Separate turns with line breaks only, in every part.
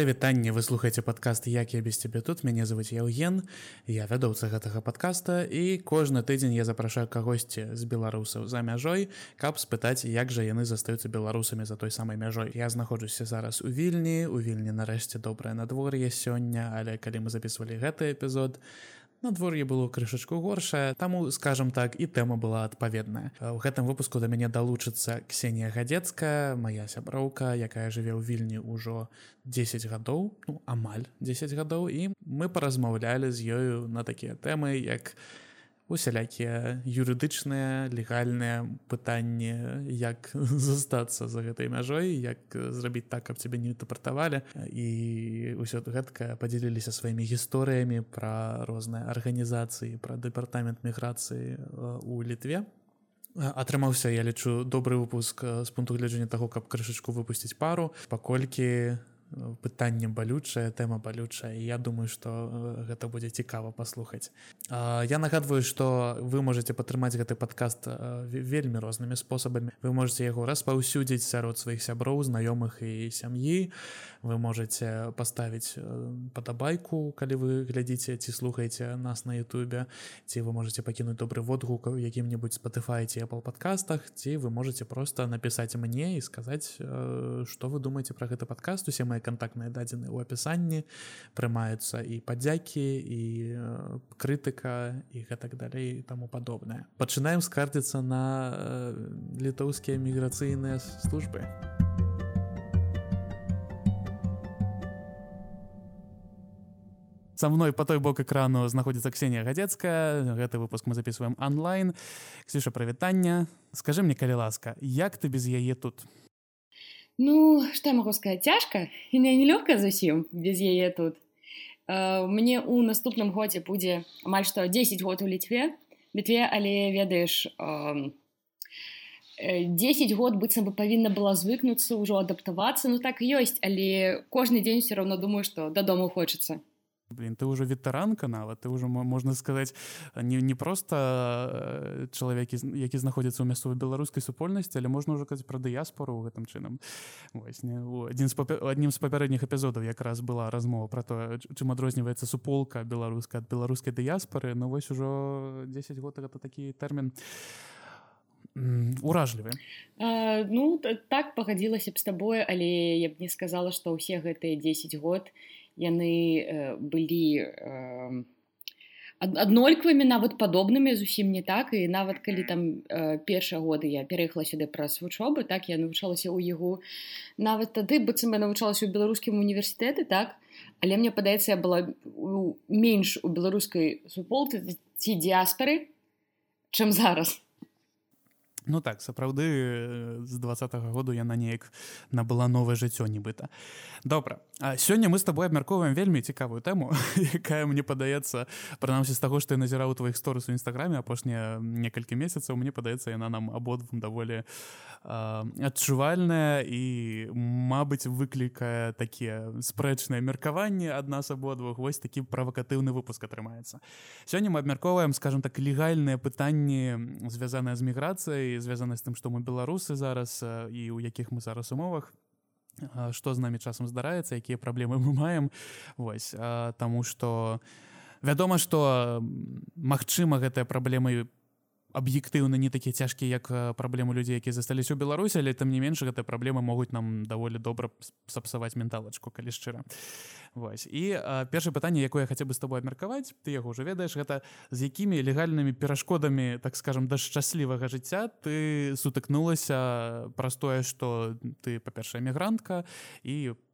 прывітанне вы слухаеце падкаст як я без цябе тут мяне зовут Яўген я вядоўца гэтага падкаста. І кожны тыдзень я запрашаю кагосьці з беларусаў за мяжой каб спытаць як жа яны застаюцца беларусамі за той самай мяжой. Я знаходжуся зараз у вільні. У вільні нарэшце добрае надвор'е сёння. Але калі мы записывалі гэты эпізод то надвор'е было крышачку горшае таму скажем так і тэма была адпаведная. У гэтым выпуску да мяне далучыцца ксенія гадзецкая моя сяброўка якая жыве ў вільні ўжо 10 гадоў ну, амаль 10 гадоў і мы паразмаўлялі з ёю на такія тэмы як у усялякія юрыдычныя легальныя пытанні як застацца за гэтай мяжой як зрабіць так каб цябе не інтэрпрэтавалі і ўсё гэтка подзяліліся сваімі гісторыямі пра розныя арганізацыі пра дэпартамент міграцыі у літве. Атрымаўся я лічу добры выпуск з пункту гледжання таго каб крышачку выпусціць пару паколькі пытанне балючая тэма балючая я думаю что гэта будзе цікава паслухаць. Я нагадваю что вы можете падтрымаць гэты подкаст вельмі рознымі спосабамі. Вы можете яго распаўсюдзіць сярод сваіх сяброў знаёмых і сям'і. Вы можете поставить падабайку калі вы глядзіце ці слухаеце нас на Ютубе ці вы можете пакінуць добры водгук у якім-небудзь спатыфаеце Apple подкастах ці вы можете просто напісаць мне і сказаць что вы думаете про гэты подкаст усе мои контактныя дадзены ў апісанні прымаюцца і падзякі і крытыка і гэтак далей таму падобнае. Пачынаем скардзіцца на літоўскія міграцыйныя службы. А со мной по той бок экрану знаходзіцца ксения гадзецкая. Гэты выпуск мы записываем онлайн. Ксюша прывітання скажи мне калі ласка як ты без яе тут
ну что я могу сказать? Цяжка і не нелёгка зусім без яе тут. Uh, мне у наступным годзе будзе амаль што 10 год у літве літве але ведаеш uh, 10 год быццам бы павінна была звыкнуцца ўжо адаптавацца ну так ёсць але кожны дзень все равно думаю что дадому хочется
блин ты уже ветэранка нават ты уже можна сказаць не не просто э, чалавек які знаходзіцца ў мясцовай беларускай супольнасці але можна ўжо казаць пра дыяспору гэтым чынам вось не адзін з аднім з папярэдніх эпізодаў якраз была размова про то чым адрозніваецца суполка беларуска ад беларускай дыяспоры ну, вось ужо 10 год гэта такі тэрмін уражлівы
ну так пагадзілася б з табою але я б не сказала што ўсе гэтыя 10 год яны э, былі аднольквымі нават падобнымі зусім не так. І нават калі там э, першыя годы я пераехала сюды праз вучобы так я навучалася ў яго нават тады быццам я навучалася ў беларускім універсітэты так. Але мне падаецца я была менш у беларускай суполцы ці дыяспары чым зараз
Ну так сапраўды з двадцатого году яна неяк набыла новае жыццё нібыта. Добра а сёння мы с тобой абмяркоўваем вельмі цікавую тэму якая мне падаецца прынамсі з таго што я назіраў твоих сторыс у нстаграме апошнія некалькі месяцаў мне падаецца яна нам абодвум даволі адчувальная і Мабыць выклікае такія спрэчныя меркаванні ад нас абодвух. Вось такі правакатыўны выпуск атрымаецца. Сёння мы абмяркоўваем скажем так легальныя пытанні звязаныя з міграцыяй звязаны з тым што мы беларусы зараз і ў якіх мы зараз умовах што з намі часам здараецца якія праблемы мы маем. Вось таму што вядома што магчыма гэтыя праблемы аб'ектыўна не такія цяжкія як праблемы людзей якія засталіся ў беларусі але там не менш гэтыя праблемы могуць нам даволі добра сапсаваць менталачку калі шчыра Вось. І першае пытанне якое я хацеў бы з тобой абмеркаваць ты яго ўжо ведаеш гэта з якімі легальнымі перашкодамі так скажем да шчаслівага жыцця ты сутыкнулася праз тое што ты па-першая мігрантка і по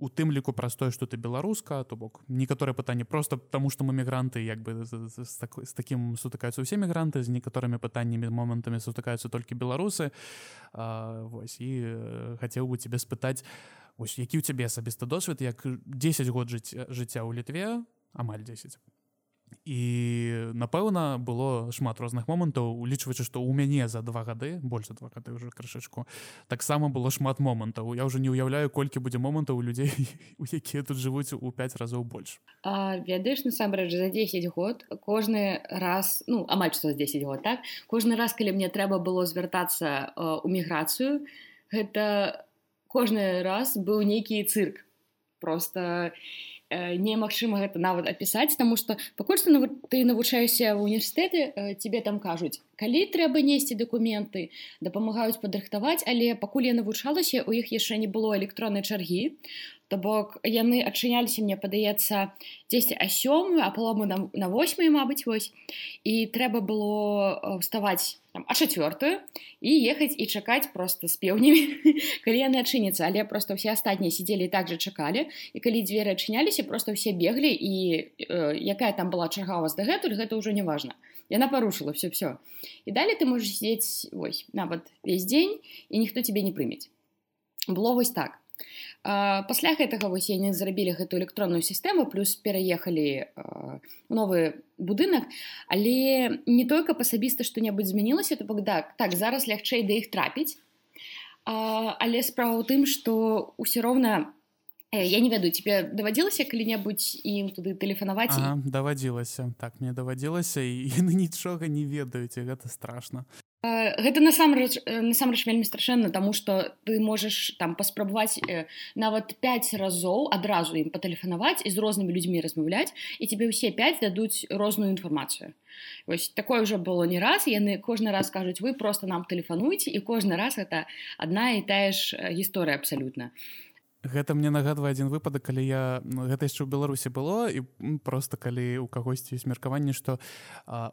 у тым ліку праз тое што ты беларуска то бок некаторыя пытанні просто таму што мы мігранты як бы з, з, з, з такім сутыкаюцца ўсе мігранты з некаторымі пытаннямі момантамі сутыкаюцца толькі беларусы. А, вось і хацеў бы тебе спытаць ось які ў цябе асабіста досвед як 10 год жыць жыцця ў літве амаль 10 і напэўна было шмат розных момантаў. Улічваючы што ў мяне за два гады больше два гады уже крышачку таксама было шмат момантаў. Я уже не ўяўляю колькі будзе момантаў у людзей у якія тут жывуць у 5 разоў больш.
Ведаеш насамрэч за 10 год кожны раз ну амаль што з 10 год так? Кожны раз калі мне трэба было звяртацца у міграцыю гэта кожны раз быў нейкі цырк. Просто э, немагчыма гэта нават апісаць таму што пакуль што ты навучаешся ў універсітэты э, тебе там кажуць калі трэба несці дакументы дапамагаюць падрыхтаваць але пакуль я навучалася у іх яшчэ не было электроннай чаргі то бок яны адчыняліся мне падаецца 10 а сёмую? А палому на, на 8 мабыць вось. І трэба было вставаць там, а чацвёртую і ехаць і чакаць просто з пеўнямі калі яны адчыняцца але просто ўсе астатнія сидзелі так жа чакалі і калі дзверы адчыняліся просто ўсе беглі і э, якая там была чарга у вас дагэтуль гэта ўжо не важна яна парушыла все все і далей ты можешь сидзець вось нават весь дзень і ніхто тебе не прымець было вось так пасля гэтага вось яны зрабілі гэту электронную сістэму плюс пераехалі новы будынак але не только асабіста што-небудзь змянілася то бок так так зараз лягчэй да іх трапіць. Але справа ў тым што ўсё роўна я не ведаю тебе давадзілася калі-небудзь ім туды тэлефанаваць
ага, давадзілася. Так мне давадзілася і нічога не ведаюць гэта страшно
гэта насамрэч насамрэч вельмі страшэнна таму што ты можаш там паспрабаваць нават 5 разоў адразу ім патэлефанаваць і з рознымі людзьмі размаўляць і тебе ўсе 5 дадуць розную інфармацыю вось такое ўжо было не раз яны кожны раз кажуць вы просто нам тэлефануеце і кожны раз это адна і тая ж гісторыя абсалютна і
Гэта мне нагадвае адзін выпадак, калі я гэта яшчэ ў Беларусі было і просто калі ў кагосьці ёсць меркаванне, што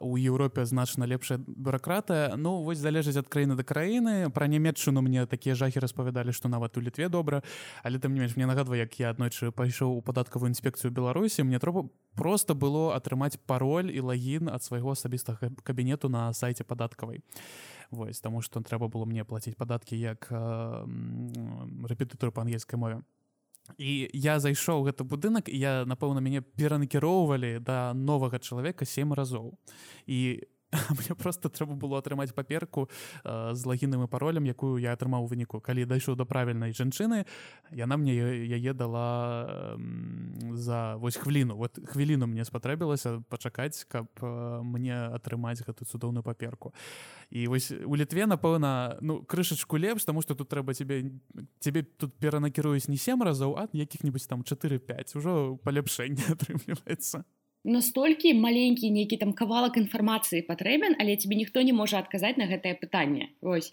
у Еўропе значна лепшая бюракратыя. Ну вось залежыць ад краіны да краіны. Пра нямметчыну мне такія жахі распавядалі, што нават у літве добра, але там не менш мне нагадвае, як я аднойчы пайшоў у падаткавую інспекцыю Беларусі, мне трэба просто было атрымаць пароль і лагін ад свайго асабістага кабінету на сайце падаткавай вось таму што трэба было мне плаціць падаткі як э, рэпетытор па ангельскай мове. І я зайшоў гэты будынак я напэўна мяне перанакіроўвалі да новага чалавека сем разоў. І мне просто трэба было атрымаць паперку э, з лагінным і паролем якую я атрымаў у выніку калі дайшоў да правільнай жанчыны яна мне яе дала э, за вось хвіліну вот хвіліну мне спатрэбілася пачакаць каб э, мне атрымаць гэту цудоўную паперку. І вось у літве напэўна ну крышачку лепш таму што тут трэба тебе тебе тут перанакіруюць не сем разоў ад якіх-нибудь там 4-5 ужо палепшэнне атрымліваецца
настолькі маленькі нейкі там кавалак інфармацыі патрэбен але тебе ніхто не можа адказаць на гэтае пытанне. Ось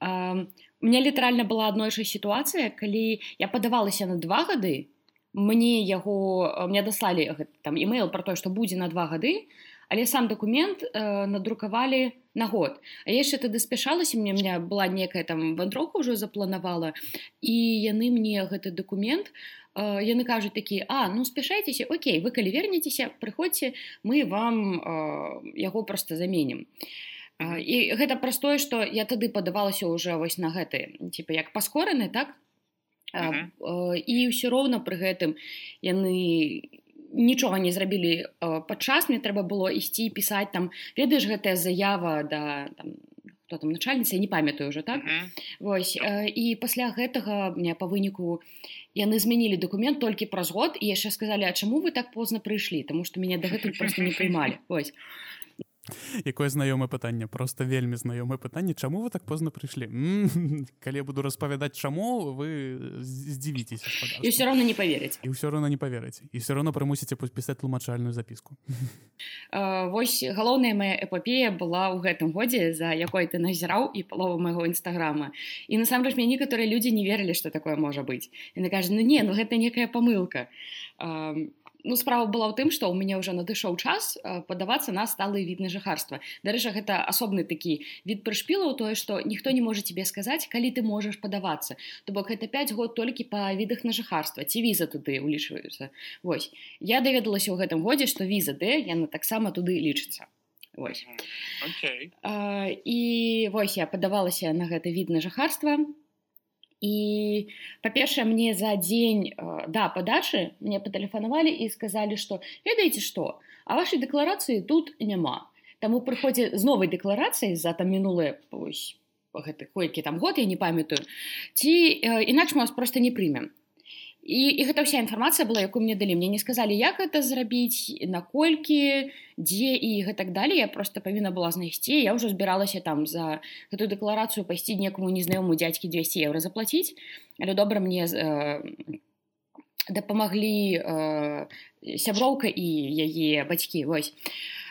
а, мне літаральна была аднойшая сітуацыя калі я падавалася на два гады мне яго мне даслалі там email про тое што будзе на два гады але сам дакумент э, надрукавалі на год. А яшчэ тады спяшалася мне меня была некая там вандрока ўжо запланавала і яны мне гэты дакумент у яны кажуць такі а ну спяшайцеся Окей вы калі вернецеся прыходзьце мы вам э, яго просто заменім і гэта простое что я тады падавалася уже вось на гэты типа як паскораны так? Uh -huh. і ўсё роўна пры гэтым яны нічога не зрабілі падчас мне трэба было ісці пісаць там ведаеш гэтая заява да там кто там начальніца не памятаю уже так? Uh -huh. Вось і пасля гэтага мне по выніку яны змянілі документ толькі праз год і яшчэ сказалі А чаму вы так позна прыйшлі? Тому что мяне дагэтуль просто не прыймалі ось
якое знаёмае пытанне? Просто вельмі знаёмае пытанне. Чаму вы так позна прыйшлі? Калі я буду распавядаць чаму вы здзівіцеся
і все равно не поверыць.
І ўсё роўна не поверыць. І все равно прымусіце подпісаць тлумачальную запіску.
Восьось галоўная моя эпопея была ў гэтым годзе за якой ты назіраў і палову майго нстаграма і насамрэч мне некаторыя людзі не верылі что такое можа быць. І на кажа ну не ну гэта некая памылка а ну справа была ў тым што ў мяне ўжо надышоў час падавацца на сталы від на жыхарства. Дарэча гэта асобны такі від прышпілаў тое што ніхто не можа тебе сказаць калі ты можаш падавацца. То бок это 5 год толькі па відах на жыхарства ці віза туды улічваюцца Вось. Я даведалася ў гэтым годзе што віза д яна таксама туды лічыцца. Вось. Okay. А, і вось я падавалася на гэта від на жыхарства і па-першае мне за дзень э, да падачы мне патэлефанавалі і сказалі што ведаеце што а вашай дэкларацыі тут няма таму прыходзе з новай дэкларацыяй за там мінулыя гэты колькі там год я не памятаю ці э, інакш мы вас просто не прымем і, і гэта ўся інфармацыя была якую мне далі мне не сказалі як это зрабіць наколькі дзе і гэтак далей я просто павінна была знайсці я ўжо збіралася там за гэтую дэкларацыю пайсці некаму незнаёму дзядзькі 200 еўра заплаціць але добра мне э, дапамаглі э, сяброўка і яе бацькі вось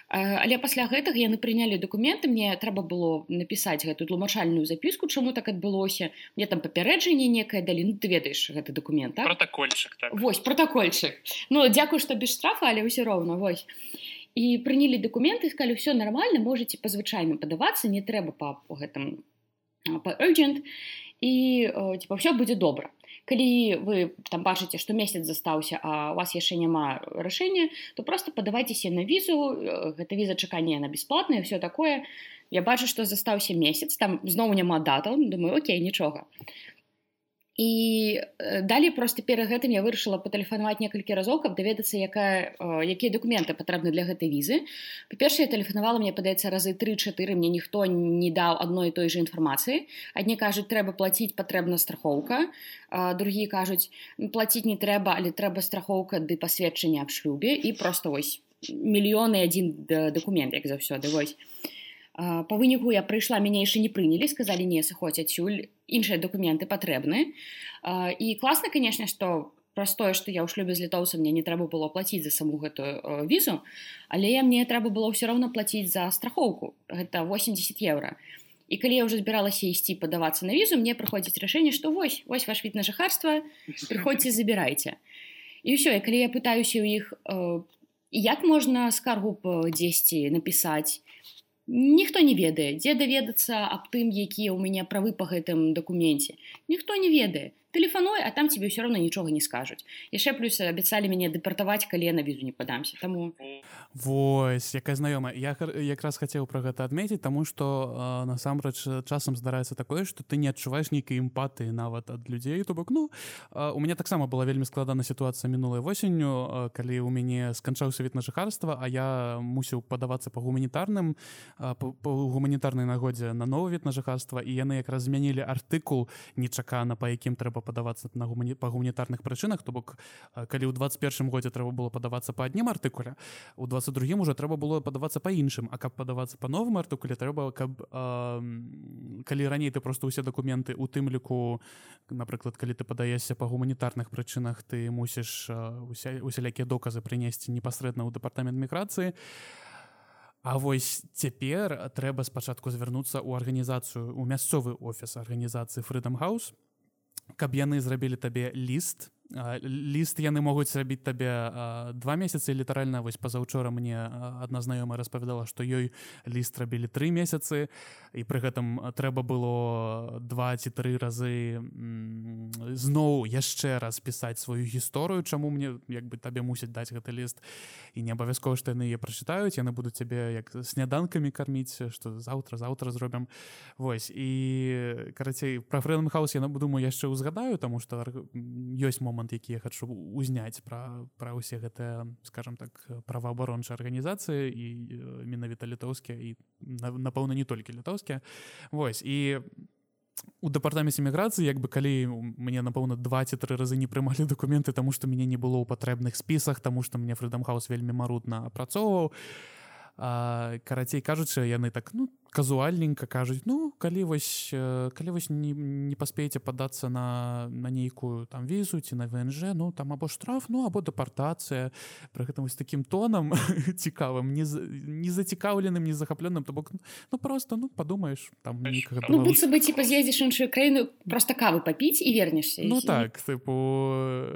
але пасля гэтага яны прынялі документы мне трэба было напісаць гэту тлумачальную запіску чаму так адбылося. Мне там папярэджанне некае далі ну ты ведаеш гэты документ
так? протокольчик
так. вось протокольчик ну дзякую што без штрафа але ўсё роўна вось. І прынялі документы сказали все нормально можете по звычайным падавацца не трэба па гэтым па urgent і типа все будзе добра калі вы там бачыце што месяц застаўся а у вас яшчэ няма рашэння то просто падавайцеся на візу гэта віза чакання на бясплатная все такое. Я бачу што застаўся месяц там зноў няма дата думаю Окей нічога і далей просто перад гэтым я вырашыла патэлефанаваць некалькі разоў каб даведацца якая якія дакументы патрэбны для гэтай візы. Па-першае тэлефанавала мне падаецца разы тры-чатыры мне ніхто не даў адной той же інфармацыі. Адні кажуць трэба плаціць патрэбна страхоўка. Другія кажуць плаціць не трэба але трэба страхоўка ды пасведчання аб шлюбе. І просто вось мільёны адзін дакумент як заўсёды вось по выніку я прыйшла мяне яшчэ не прынялі сказалі не сыходзь адсюль іншыя документы патрэбны і класна канешне што простое што я ў шлюбе з літоўцам мне не трэба было плаціць за саму гэтую візу але мне трэба было ўсё роўна плаціць за страхоўку гэта 80 еўра і калі я ўжо збіралася ісці падавацца на візу мне прыходзіць рашэнне што вось вось ваш від на жыхарства прыходзьце забірайце. І ўсё і калі я пытаюся ў іх як можна скаргу дзесьці напісаць ніхто не ведае дзе даведацца аб тым якія ў мяне правы па гэтым дакуменце. Ніхто не ведае. Тэлефануй а там тебе ўсё равно нічога не скажуць. Яшчэ плюс абяцалі мяне дэпартаваць калі на візу не падамся. Таму
Вось якая знаёмая. Я якраз хацеў пра гэта адметіць таму што насамрэч часам здараецца такое што ты не адчуваеш нейкай эмпатыі нават ад людзей. То бок ну у мяне таксама была вельмі складана сітуацыя мінулай восенню калі ў мяне сканчаўся від на жыхарства а я мусіў падавацца па гуманітарным па гуманітарнай нагодзе на новы від на жыхарства і яны якраз змянілі артыкул нечакана па якім трэба падавацца на гумані па гуманітарных прычынах. То бок калі ў 21 годзе трэба было падавацца па адным артыкуле у 22 уже трэба было падавацца па іншым а каб падавацца па новым артыкуле трэба каб э, калі раней ты просто ўсе дакументы у тым ліку напрыклад калі ты падаешся па гуманітарных прычынах ты мусіш уся усялякія доказы прынесці непасрэдна ў дэпартамент міграцыі А вось цяпер трэба спачатку звярнуцца ў арганізацыю у мясцовы офіс арганізацыі Freedom House. Каб яны зрабілі табе ліст ліст яны могуць зрабіць табе два месяцы літаральна вось пазаўчора мне адна знаёмая распавядала што ёй ліст рабілі тры месяцы і пры гэтым трэба было два ці тры разы зноў яшчэ раз пісаць сваю гісторыю чаму мне як бы табе мусіць даць гэты ліст. І не абавязкова што яны яе прачытаюць яны будуць цябе як сняданкамі карміць што заўтра заўтра зробім. Вось і карацей пра фрэм хаус я думаю яшчэ ўзгадаю таму што ёсць момант момант які я хочу узняць пра пра ўсе гэтыя скажем так праваабарончыя арганізацыі і менавіта літоўскія і напэўна не толькі літоўскія. Вось і у дэпартаменце міграцыі як бы калі мне напэўна два ці тры разы не прымалі дакументы таму што мяне не было ў патрэбных спісах таму што мне фрыдамхаус вельмі марудна апрацоўваў. Карацей кажучы яны так ну казуальненька кажуць ну калі вось калі вось не, не паспееце падацца на на нейкую там візу ці на внж ну там або штраф ну або дэпартацыя пры гэтым вось таким тонам цікавым не не зацікаўленым не захапленым то бок ну просто ну подумаешь там
ну, бы ці паз'едзеш іншую краіну просто кавы папіць і вернешся
ну і... так тыпу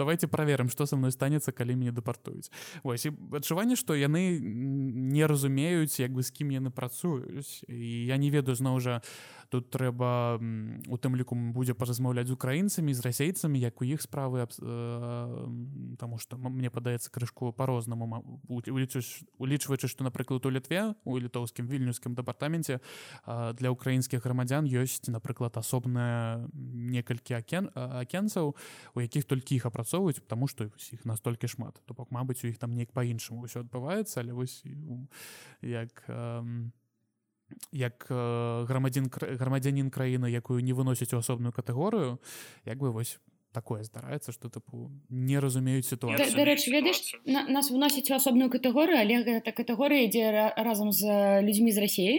давайте праверым что со мной станецца калі мяне дэпартуюць вось і адчуванне што яны не разумеюць як бы з кім яны пра працуюць і я не ведаю зноў жа тут трэба у тым ліку будзе паразмаўляць з украінцамі з расейцамі як у іх справы аб, э, таму што мне падаецца крышку по-рознаму улічваючы што напрыклад у літве у літоўскім вільнюскім дэпартаменце э, для украінскіх грамадзян ёсць напрыклад асобная некалькі акен акенцаў у якіх толькі іх апрацоўваюць тому што іх настолькі шмат. То бок мабыць у іх там неяк па-іншаму ўсё адбываецца але вось як э, як грамадзін грамадзянін краіны якую не выносіць у асобную катэгорыю як бы вось такое здараецца что тыпу не разумеюць сітуацыю.
дарэчы ведаеш на, нас выносіць у асобную катэгорыю але гэта катэгорыя ідзе разам з людзьмі з рассіі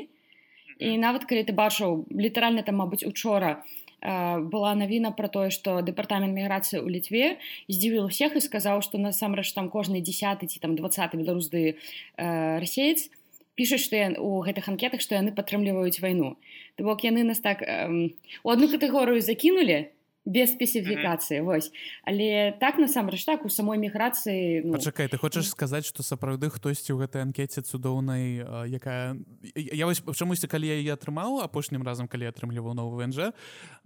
і нават калі ты бачыў літаральна там мабыць учора была навіна про тое что дэпартамент міграцыі ў літве здзівіл всех і сказаў что насамрэч там кожны десят ці там двадцаты беларусды расеец пішуць што у гэтых анкетах што яны падтрымліваюць вайну. То бок яны нас так у одну катэгорыю закінули без спецыфікацыі вось. Але так насамрэч так у самой міграцыі
ну... чакай ты хочаш сказаць што сапраўды хтосьці ў гэтай анкеце цудоўнай якая я вось чамусьці калі я яе атрымаў апошнім разам калі атрымліваў новы вНж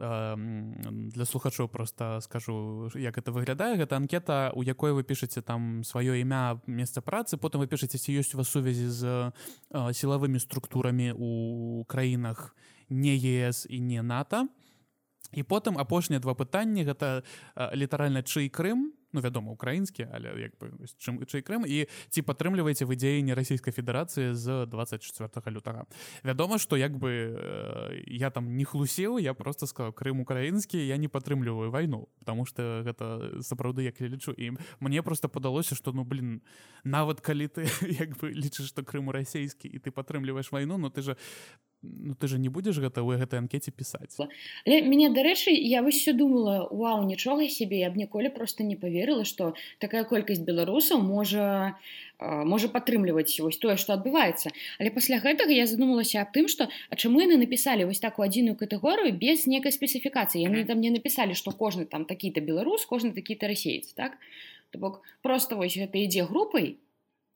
для слухачоў просто скажу як это выглядае. Гэта анкета у якой вы пішаце там сваё імя месца працы потым вы пішаце ці ёсць у вас сувязі з сілавымі структурамі у краінах не ЕС і не нато і потым апошнія два пытанні гэта літаральна чый Крым ну вядома украінскі але як бы чым чый Крым і ці падтрымліваеце вы дзеянні расійскай федэрацыі з 24 лютага. Вядома што як бы я там не хлусеў я просто сказал Крым украінскі я не падтрымліваю вайну потому что гэта сапраўды як я лічу і мне просто падалося что ну блин нават калі ты як бы лічыш што Крыму расійскі і ты падтрымліваеш вайну но ты же ну ты же не будзеш гэта ў гэтай анкеце пісаць
але мяне дарэчы я вось все думала Вау нічога сябе я б ніколі просто не поверыла что такая колькасць беларусаў можа можа падтрымліваць вось тое что адбываецца але пасля гэтага я задумалася аб тым что а чаму яны напісалі вось такую адзіную катэгорыю без некай спецыфікацыі? Яны там не напісалі что кожны там такі-то беларус кожны такі-то расеец так? То бок просто вось гэта ідзе групай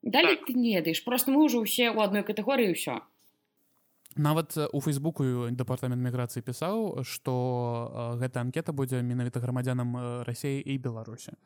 далей так. ты не ведаеш просто мы ўжо ўсе ў адной катэгорыі ўсё
нават у фейсбуку дэпартамент міграцыі пісаў што гэта анкета будзе менавіта грамадзянам рассеі і беларусі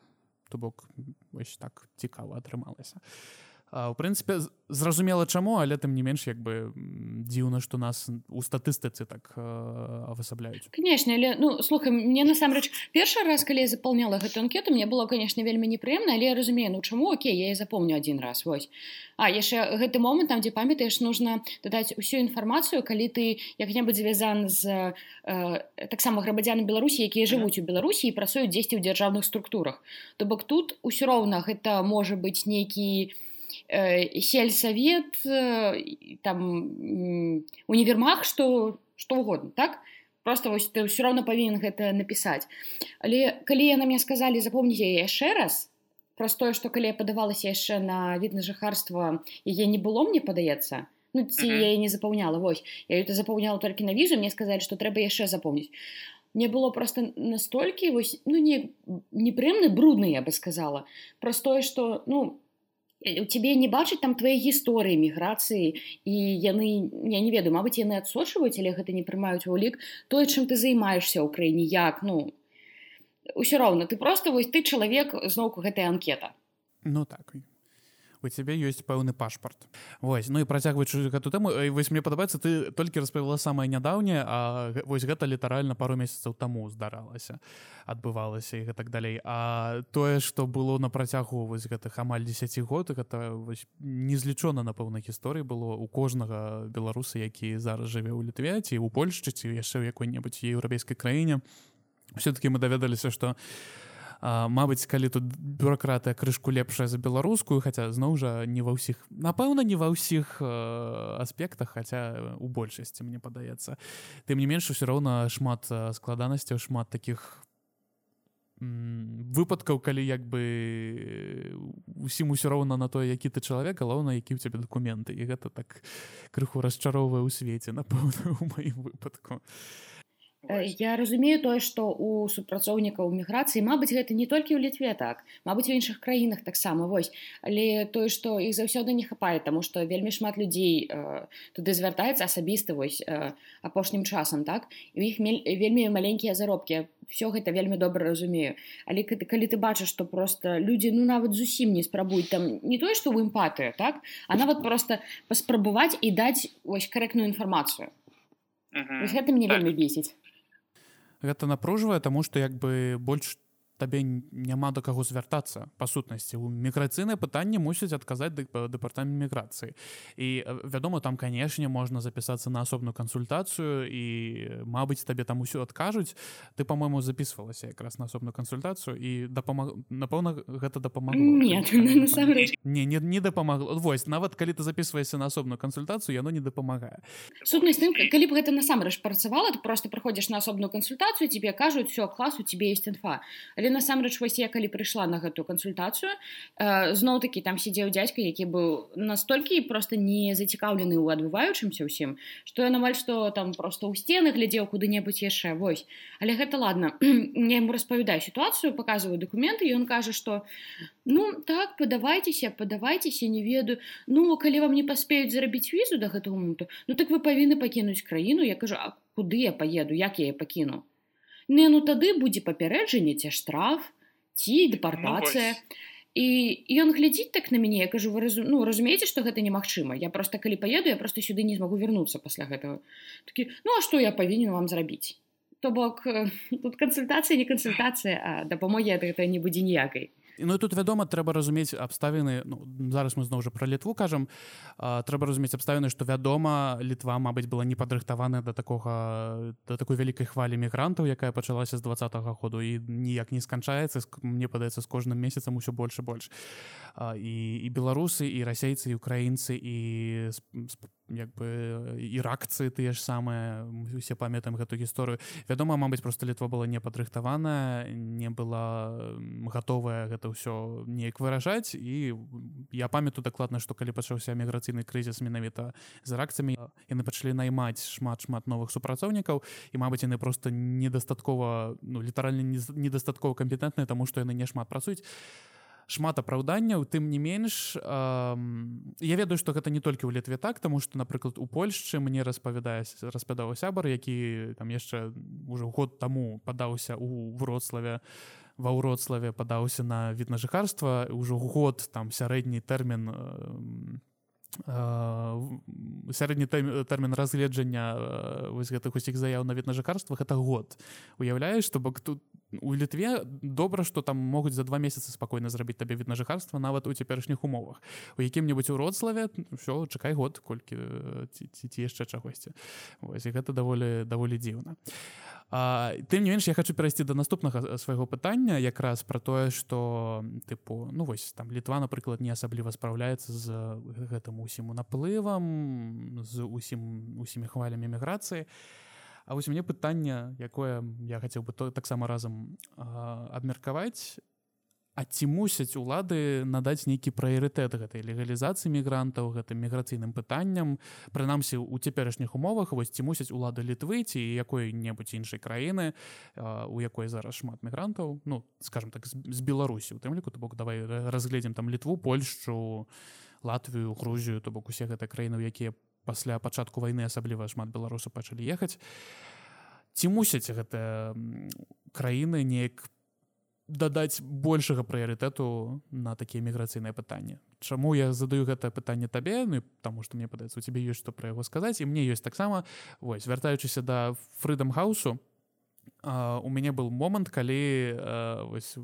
то бок вось так цікава атрымалася а у прынцыпе зразумела чаму але тым не менш як бы дзіўна што нас у статыстыцы так высабляюць
конечно але ну слухай мне насамрэч першы раз калі я запаўняла гэту анкету мне было конечно вельмі непрыемна але я разумею ну чаму? Окей я запомню один раз вось. А яшчэ гэты момант там дзе памятаеш нужно дадаць усю інфармацыю калі ты як-небудзь звязан з э, таксама грамадзяны беларусі якія жывуць у беларусі і працуюць дзесьці ў дзяржаўных структурах. То бок тут усё роўна гэта можа быць нейкі не Э, сельсовет, э, там універмаг, што, што угодно так? Просто вось ты ўсё роўна павінен гэта напісаць. Але калі яны мне сказалі запомніце яшчэ раз. Праз тое, што калі я падавалася яшчэ на відна жыхарства яе не было мне падаецца, Ну, ці uh -huh. я не запаўняла вось я это запаўняла толькі на візу мне сказалі што трэба яшчэ запомніць мне было просто настолькі вось ну не непрымны брудны я бы сказала. Праз тое што ну у цябе не бачыць там твае гісторыі міграцыі і яны я не ведаю мабыць яны адсочваюць але гэта не прымаюць у лік тое чым ты займаешься ў краіне як ну ўсё роўна ты просто вось ты чалавек зноўку гэтая анкета
ну так у цябе ёсць пэўны пашпарт Вось ну і працягваючы гэту тэму вось мне падабаецца ты толькі распавяла самае нядаўняе А вось гэта літаральна пару месяцаў таму здаралася адбывалася і гэтак далей А тое што было на працягу вось гэтых амаль 10 год гэта незлічона напэўна гісторыі было у кожнага беларуса які зараз жыве ў літве ці ў польшчы ці яшчэ ў якой-небудзь еўрапейскай краіне. Все-таки мы даведаліся што у Мабыць калі тут бюракратыя крышку лепшая за беларускую хаця зноў жа не ва ўсіх напэўна не ва ўсіх аспектах хаця у большасці мне падаецца. Тым не менш усё роўна шмат складанасцяў шмат таких выпадкаў калі як бы усім усё роўна на тое які ты чалавек галоўна які ў цябе дакументы. І гэта так крыху расчароўвае ў свеце напэўна у маім выпадку. а
Э, я разумею тое што у супрацоўнікаў міграцыі Мабыць гэта не толькі ў літве так Мабыць у іншых краінах таксама вось але тое што іх заўсёды не хапае таму што вельмі шмат людзей э, туды звяртаецца асабіста вось э, апошнім часам так? І у іх вельмі маленькія заробкі. Все гэта вельмі добра разумею. Але калі ты бачыш што просто людзі ну нават зусім не спрабуюць там не тое што ў эмпатыю так? А нават просто паспрабаваць і даць вось карэктную інфармацыю. Uh -huh. гэта мне так. вельмі бесіць
гэта напружвае таму што як бы больш табе няма да каго звяртацца па сутнасці. У міграцыйнае пытанне мусіць адказаць дэпартамент міграцыі. І вядома там канешне можна запісацца на асобную кансультацыю і Мабыць табе там усё адкажуць. Ты по-моему записывалася якраз на асобную кансультацыю і дапамаг напэўна гэта дапамагло. Не не не дапамагло. Вось нават калі ты записываешься на асобную кансультацыю яно не дапамагае.
Сутнасць тым калі б гэта насамрэч працавала ты просто прыходзіш на асобную кансультацыю тебе кажуць все клас у тебе есть інфа але насамрэч вось я калі прыйшла на гэтую кансультацыю э, зноў такі там сидзеў дядька які быў настолькі просто не зацікаўлены ў адбываючымся ўсім что я намаль что там просто ў сцены глядзеў куды-небудзь яшчэ вось. Але гэта ладно мне ему распавядаю сітуацыю показываю документы і он кажа что ну так падавайцеся падавайцеся не ведаю. Ну калі вам не паспеюць зарабіць візу до гэтага моманту ну так вы павінны пакінуць краіну я кажу а куды я поеду як я пакіну не ну тады будзе папярэджанне ці штраф ці дэпартацыя. Ну, і ён глядзіць так на мяне я кажу вы разу, ну разумееце што гэта немагчыма? Я просто калі паеду я просто сюды не змагу вярнуцца пасля гэтага такі ну а што я павінен вам зрабіць? То бок тут кансультацыя не кансультацыя а дапамогі ад гэта не будзе ніякай
Ну тут вядома трэба разумець абставіны ну, зараз мы зноў жа пра літву кажам трэба разумець абставіны што вядома літва Мабыць была не падрыхтаваная да такога да такой вялікай хвалі мігрантаў якая пачалася з два -го году і ніяк не сканчаецца мне падаецца з кожным месяцам усё больш і больш і, і беларусы і расейцы і украінцы і як бы іракцы тыя ж самыя усе памятаем гэту гісторыю вядома Мабыць просто літва была не падрыхтаваная не была гатовая гэта ўсё неяк выражаць і я памятаю дакладна што калі пачаўся міграцыйны крызіс менавіта з іракцамі яны пачалі наймаць шмат шмат новых супрацоўнікаў і Мабыць яны просто недастаткова ну літаральна недастаткова кампетэнтныя таму што яны не шмат працуюць шмат апраўданняў тым не менш э, я ведаю што гэта не толькі ў літве так таму што напрыклад у Польшчы мне распавядае распядаў сябар які там яшчэ ўжо год таму падаўся у вроцлаве ва ўроцлаве падаўся на від на жыхарства. Ўжо год там сярэдні тэрмін у э, сярэдні тэрмін разгледжання вось гэтых усіх заяў на від на жыхарствах это год. Уяўляеш то бок тут у літве добра што там могуць за два месяцы спакойна зрабіць табе від на жыхарства нават у цяперашніх умовах. У якім-небудзь уроцлаве все чакай год колькі ці, ці, ці яшчэ чагосьці. Вось і гэта даволі даволі дзіўна. А тым не менш я хочу перайсці до наступнага свайго пытання якраз про тое что тыпу ну вось там літва напрыклад не асабліва спраўляецца з гэтым усім наплывам з усім усімі хвалямі міграцыі А вось мне пытанне якое я хацеў бы таксама разам абмеркаваць А ці мусяць улады надаць нейкі прыярытэт гэтай легалізацыі мігрантаў гэтым міграцыйным пытанням прынамсі у цяперашніх умовах вось ці мусяць улады літвы ці якой-небудзь іншай краіны у якой зараз шмат мігрантаў ну скажем так з беларусі у тым ліку то бок давай разгледзім там літву польшчу Латвію грузію то бок усе гэта краіны якія пасля пачатку вайны асабліва шмат беларусу пачалі ехаць. Ці мусяць гэта краіны неяк дадаць большага прыярытэту на такія міграцыйныя пытанні? Чаму я задаю гэта пытанне табе? Ну таму што мне падаецца у цябе ёсць што пра яго сказаць і мне ёсць таксама вось вяртаючыся да фрыдам хаусу у мяне был момант калі вось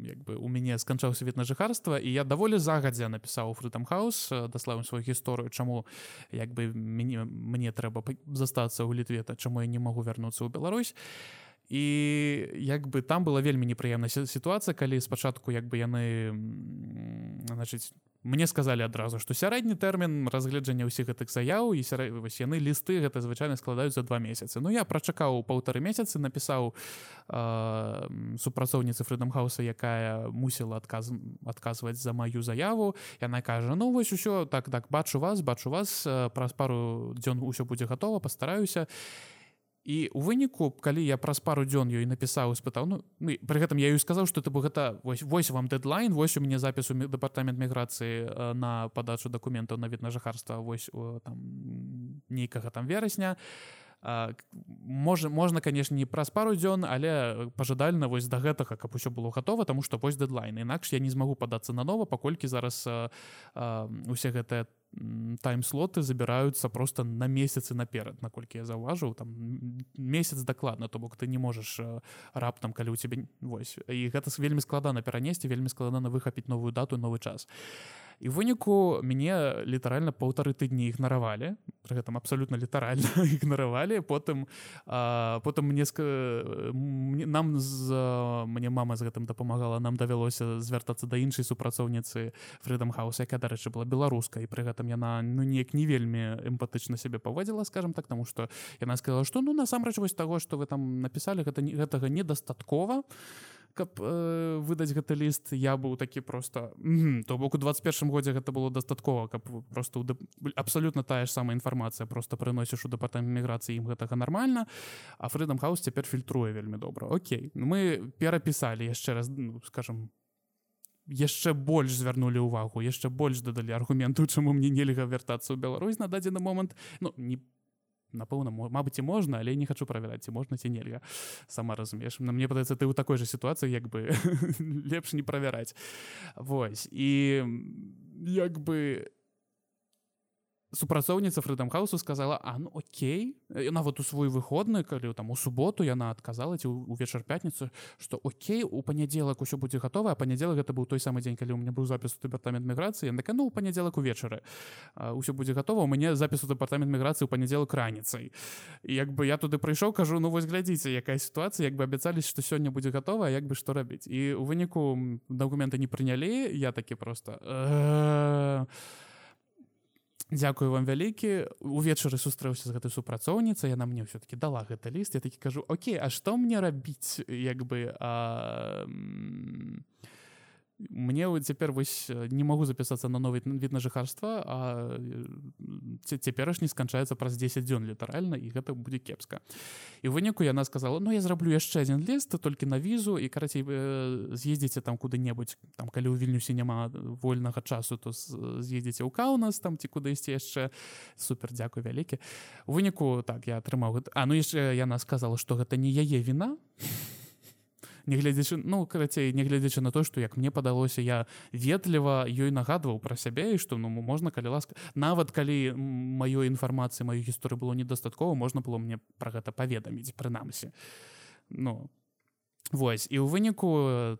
як бы у мяне сканчаўся від на жыхарства і я даволі загадзя напісаў фрытам хаус даславым сваю гісторыю чаму як бы мяне мне трэба застацца ў літвета чаму я не магу вярнуцца ў Беларусь. і і як бы там была вельмі непрыемная сітуацыя калі спачатку як бы яны значыць мне сказалі адразу што сярэдні тэрмін разгледжання ўсіх гэтых заяў і сярэ... яны лісты гэта звычайна складаюць за два месяцы. Ну я прачакаў паўтары месяцы напісаў э, супрацоўніцы фрыдамхауса якая мусіла адказ адказваць за маю заяву. Яна кажа ну вось усё так так бачу вас бачу вас праз пару дзён усё будзе гатова пастараюся і і у выніку калі я праз пару дзён ёй напісаў спытаў ну, ну пры гэтым я ёй сказаў что ты бы гэта вось вось вам дедлайн вось у мяне запісу дэпартамент міграцыі э, на падачу дакументаў на від на жыхарства вось там нейкага там верасня можа можна конечно не праз пару дзён але пажадальна вось да гэтага каб усё было гатова тому что вось дэдлайн. Інакш я не змагу падацца на нова паколькі зараз а, а, усе гэтыя тайм-слоты забіраюцца просто на месяцы наперад. Наколькі я заўважыў там месяц дакладна то бок ты не можаш раптам калі у цябе вось і гэта вельмі складана перанесці вельмі складана выхапіць новую дату новы час і выніку мяне літаральна паўтары тыдні ігнаравалі пры гэтым абсалютна літаральна ігнаравалі потым а, потым мне нам з мне мама з гэтым дапамагала нам давялося звяртацца да іншай супрацоўніцы фридам хаус якая дарэчы была беларускай пры гэтым яна ну неяк не вельмі эмпатычна сябе паводзіла скажем так таму што яна сказала што ну насамрэч вось таго што вы там напісалі гэта гэтага недастаткова каб э, выдаць гэты ліст я быў такі просто то бок у 21 годзе гэта было дастаткова каб просто абсалютна тая ж самая інфармацыя просто прыносіш у дэпартамент міграцыі ім гэтага нормально а фрыдам хаус цяпер фільтруе вельмі добра. Окей ну, мы перапісалі яшчэ раз ну, скажем яшчэ больш звярнулі ўвагу яшчэ больш дадалі аргументу чаму мне нельга вяртацца ў Беларусь на дадзены момант. Ну не по напэўна Мабыць і можна але не хочу правяраць ці можна ці нельга. Сама разумееш. На мне падаецца ты ў такой же сітуацыі як бы лепш не правяраць. Вось і як бы супрацоўніца фрыдамхаусу сказала а ну Окей нават у свой выходны калі там у суботу яна адказала ці увечар пятніцу что Окей у панядзелак усё будзе гатова панядзелак гэта быў той самы дзень калі у меня быў запіс у дэпартамент міграцыі на кану панядзелак увечары ўсё будзе гатова у мяне запіс у дэпартамент міграцыі у панядзелак раніцай як бы я туды прыйшоў кажу ну вось глядзіце якая сітуацыя як бы абяцались што сёння будзе гатова як бы што рабіць і у выніку дакументы не прынялі я такі просто Дякую вам вялікі увечары сустрэўся з гэтай супрацоўніцай яна мне ўсё-таки дала гэты ліст я такі кажу Окей А што мне рабіць як бы а мне цяпер вось не могу запісацца на новы від на жыхарства а цяперашні сканчаецца праз 10 дзён літаральна і гэта будзе кепска. І выніку яна сказала Ну я зраблю яшчэ адзін ліст толькі на візу і карацей з'ездзіце там куды-небудзь там калі ў вільнюсе няма вольнага часу то з'едзеце ў каунас там ці куды ісці яшчэ супер дзякуй вялікі выніку так я атрымаў А ну яшчэ яна сказала што гэта не яе віна нягледзячы ну карацей нягледзячы на то што як мне падалося я ветліва ёй нагадваў пра сябе і што ну можна калі ласка нават калі маёй інфармацыі маю гісторыю было недастаткова можна было мне пра гэта паведаміць прынамсі. Ну Вось і ў выніку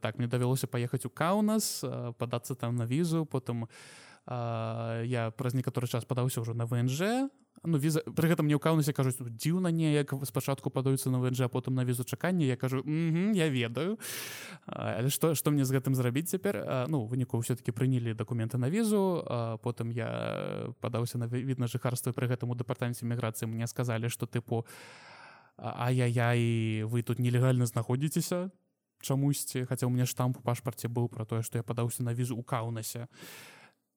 так мне давялося паехаць у каунас падацца там на візу потым я праз некаторы час падаўся ўжо на внж ну віза пры гэтым мне ў каўнасе кажуць дзіўна неяк спачатку падаюцца на вэнджа потым на візу чакання я кажу я ведаю але што што мне з гэтым зрабіць цяпер ну выніку все-таки прынялі дакументы на візу потым я падаўся на від на жыхарства пры гэтаму дэпартаменце міграцыі мне сказалі што тыпу ай-я і вы тут нелегальна знаходзіцеся чамусьці хаця у мне штамп у пашпарце быў пра тое што я падаўся на візу ў каўнасе э,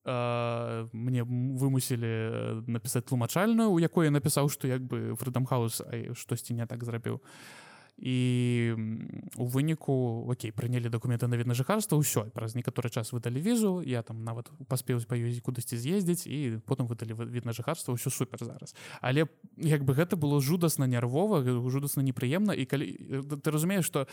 мне вымусілі э, напісаць тлумачальную у якой я напісаў што як бы фрыдам хаус штосьці не так зрабіў і у выніку Окей прынялі дакументы на відна жыхарства ўсё праз некаторы час выдалі візу я там нават паспеў паёздзіць кудысьці з'ездзіць і потым выдалі відна жыхарства ўсё супер зараз. Але як бы гэта было жудасна нервова жудасна непрыемна і калі ты разумееш што у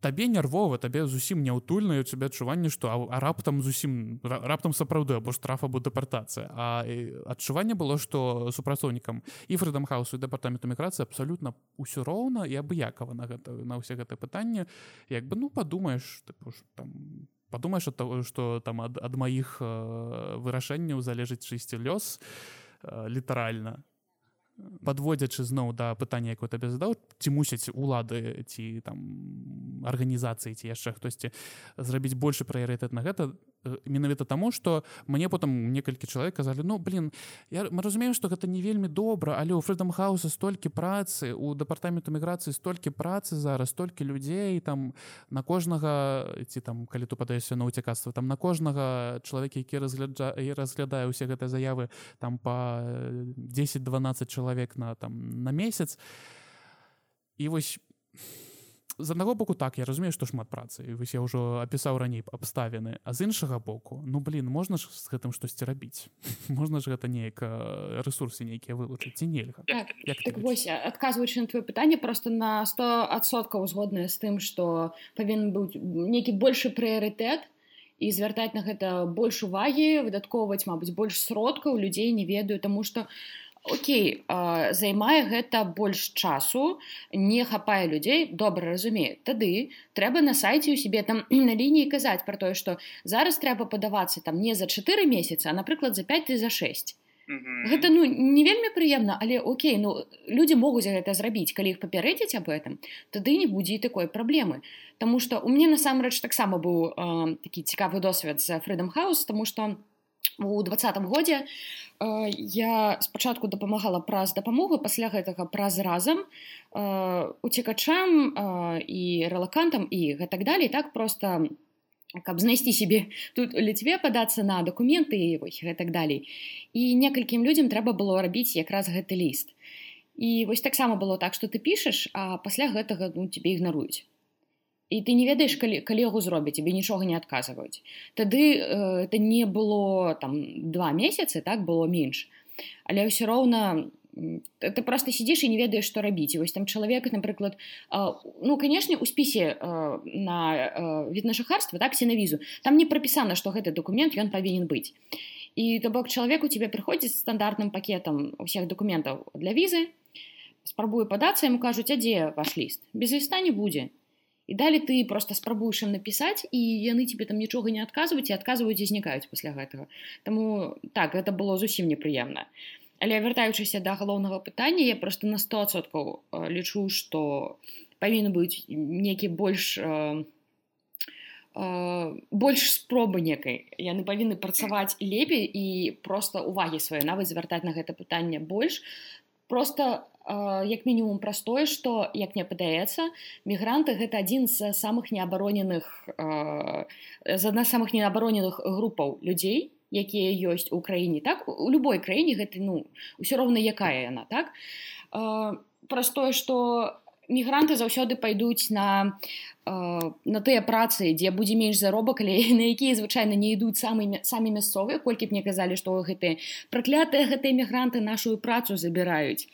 табе нервова табе зусім няўтульна у цябе адчуванне што а раптам зусім раптам сапраўды або штраф або дэпартацыя а адчуванне было што супрацоўнікам і фрыдам хаусу дэпартаменту міграцыі абсалютна ўсё роўна і абыякова на гэта на ўсе гэтае пытанне як бы ну падумаеш там падумаеш ад того што там ад, ад маіх вырашэнняў залежыць чысці лёс літаральна подводзячы зноў да пытання якое табе задаў ці мусяць улады ці там арганізацыі ці яшчэ хтосьці зрабіць большы прыярытэт на гэта менавіта таму что мне потым некалькі чалавек казалі ну блин я мы разумеем что гэта не вельмі добра але у фрыдам хауса столькі працы у дэпартаменту міграцыі столькі працы зараз столькі людзей там на кожнага ці там калі tu падаешся на уцякацтва там на кожнага чалавека які разгляджа і разглядае усе гэтыя заявы там по 10-12 чалавек на там на месяц і вось з аднаго боку так я разумею што шмат працы вось я ўжо апісаў раней абставіны а з іншага боку ну блин можна ж з гэтым штосьці рабіць? Можна ж гэта неяк ресурсы нейкія вылучыць ці нельга?
Так, так вось адказваючы на твоё пытанне просто на 100соткаў згодная з тым што павінен быць нейкі большы прыярытэт і звяртаць на гэта больш увагі выдаткоўваць Мабыць больш сродкаў людзей не ведаю таму што Окей, займае гэта больш часу, не хапае людзей, добра разумею. Тады трэба на сайце ў сябе там на лініі казаць пра тое, што зараз трэба падавацца там не за чатыры месяцы, а напрыклад за 5 ты за 6. Гэта ну не вельмі прыемна, але Окей, ну людзі могуць гэта зрабіць, калі іх папярэдзіць аб гэтым, тады не будзе і такой праблемы. Таму што у мне насамрэч таксама быў э, такі цікавы досвед за Freedom House, тому што, у двадцатым годзе э, я спачатку дапамагала праз дапамогу пасля гэтага праз разам э, уцекачам э, і рэлакантам і гэтак далей. Так просто каб знайсці сябе тут ліцве падацца на дакументы і вось гэтак далей. І некалькім людзям трэба было рабіць якраз гэты ліст. І вось таксама было так што ты пішаш а пасля гэтага ну тебе ігнаруюць і ты не ведаеш калі калегу зробяць тебе нічога не адказваюць тады э, это не было там два месяцы так было менш але ўсё роўна ты просто сидзіш і не ведаеш што рабіць вось там чалавек напрыклад э, ну канешне у спісе э, на э, від на жыхарства так все на візу там не прапісана што гэты документ ён павінен быць і то бок чалавек у тебе прыходзіць стандартным пакетам усіх документаў для візы спрабую падацца яму кажуць а дзе ваш ліст без ліста не будзе і далі ты просто спрабуеш ім напісаць і яны тебе там нічога не адказваюць і адказваюць і знікаюць пасля гэтага Таму так гэта было зусім непрыемна але вяртаючыся да галоўнага пытання я просто на 100соткаў лічу што павінен быць некі больш больш спробы некай. Яны павінны працаваць лепей і просто увагі свае нават звяртаць на гэта пытанне больш просто як мінімум пра тое што як мне падаецца мігранты гэта адзін з самых неабароненых з адна самых неабароненых групаў людзей якія ёсць у краіне. Так у любой краіне гэта ну ўсё роўна якая яна так? Праз тое што мігранты заўсёды пайдуць на на тыя працы дзе будзе менш заробак але на якія звычайна не ідуць самы самі мясцовыя. Колькі б мне казалі што гэтыя праклятыя гэтыя мігранты нашу працу забіраюць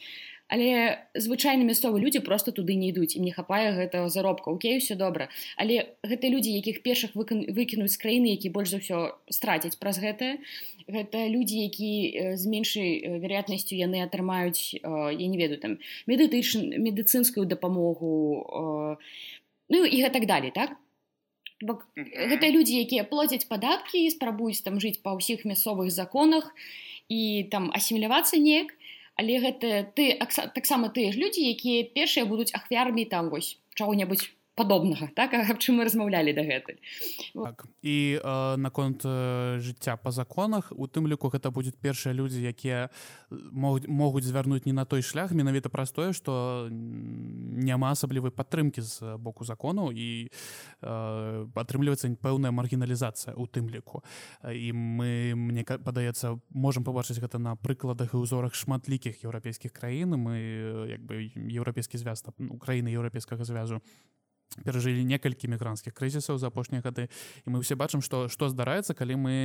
але звычайна мясцовы людзі просто туды не ідуць і не хапае гэтага заробка. Окей все добра. Але гэта людзі якіх першых выкінуць з краіны які больш за ўсё страцяць праз гэтае. Гэта людзі які з меншай вероятнасцю яны атрымаюць я не ведаю там медытыч медыцынскую дапамогу ну і гэтак далей так? Бок, гэта людзі якія плоцяць падаткі спрабуюць там жыць па ўсіх мясцовых законах і там асімілявацца неяк але гэта ты таксама тыя ж людзі якія першыя будуць ахвярамі там вось чаго-небудзь падобнага так аб чым мы размаўлялі дагэтуль.
Так. і э, наконт э, жыцця па законах у тым ліку гэта будуць першыя людзі якія могуць могуць звярнуць не на той шлях. Менавіта праз тое што няма асаблівай падтрымкі з боку закону і атрымліваецца э, пэўная маргіналізацыя у тым ліку і мы мне падаецца можам пабачыць гэта на прыкладах і ўзорах шматлікіх еўрапейскіх краін. Мы як бы еўрапейскі звяз Украіны еўрапейскага звязу перажылі некалькі мігрантскіх крызісаў за апошнія гады і мы ўсе бачым што што здараецца калі мы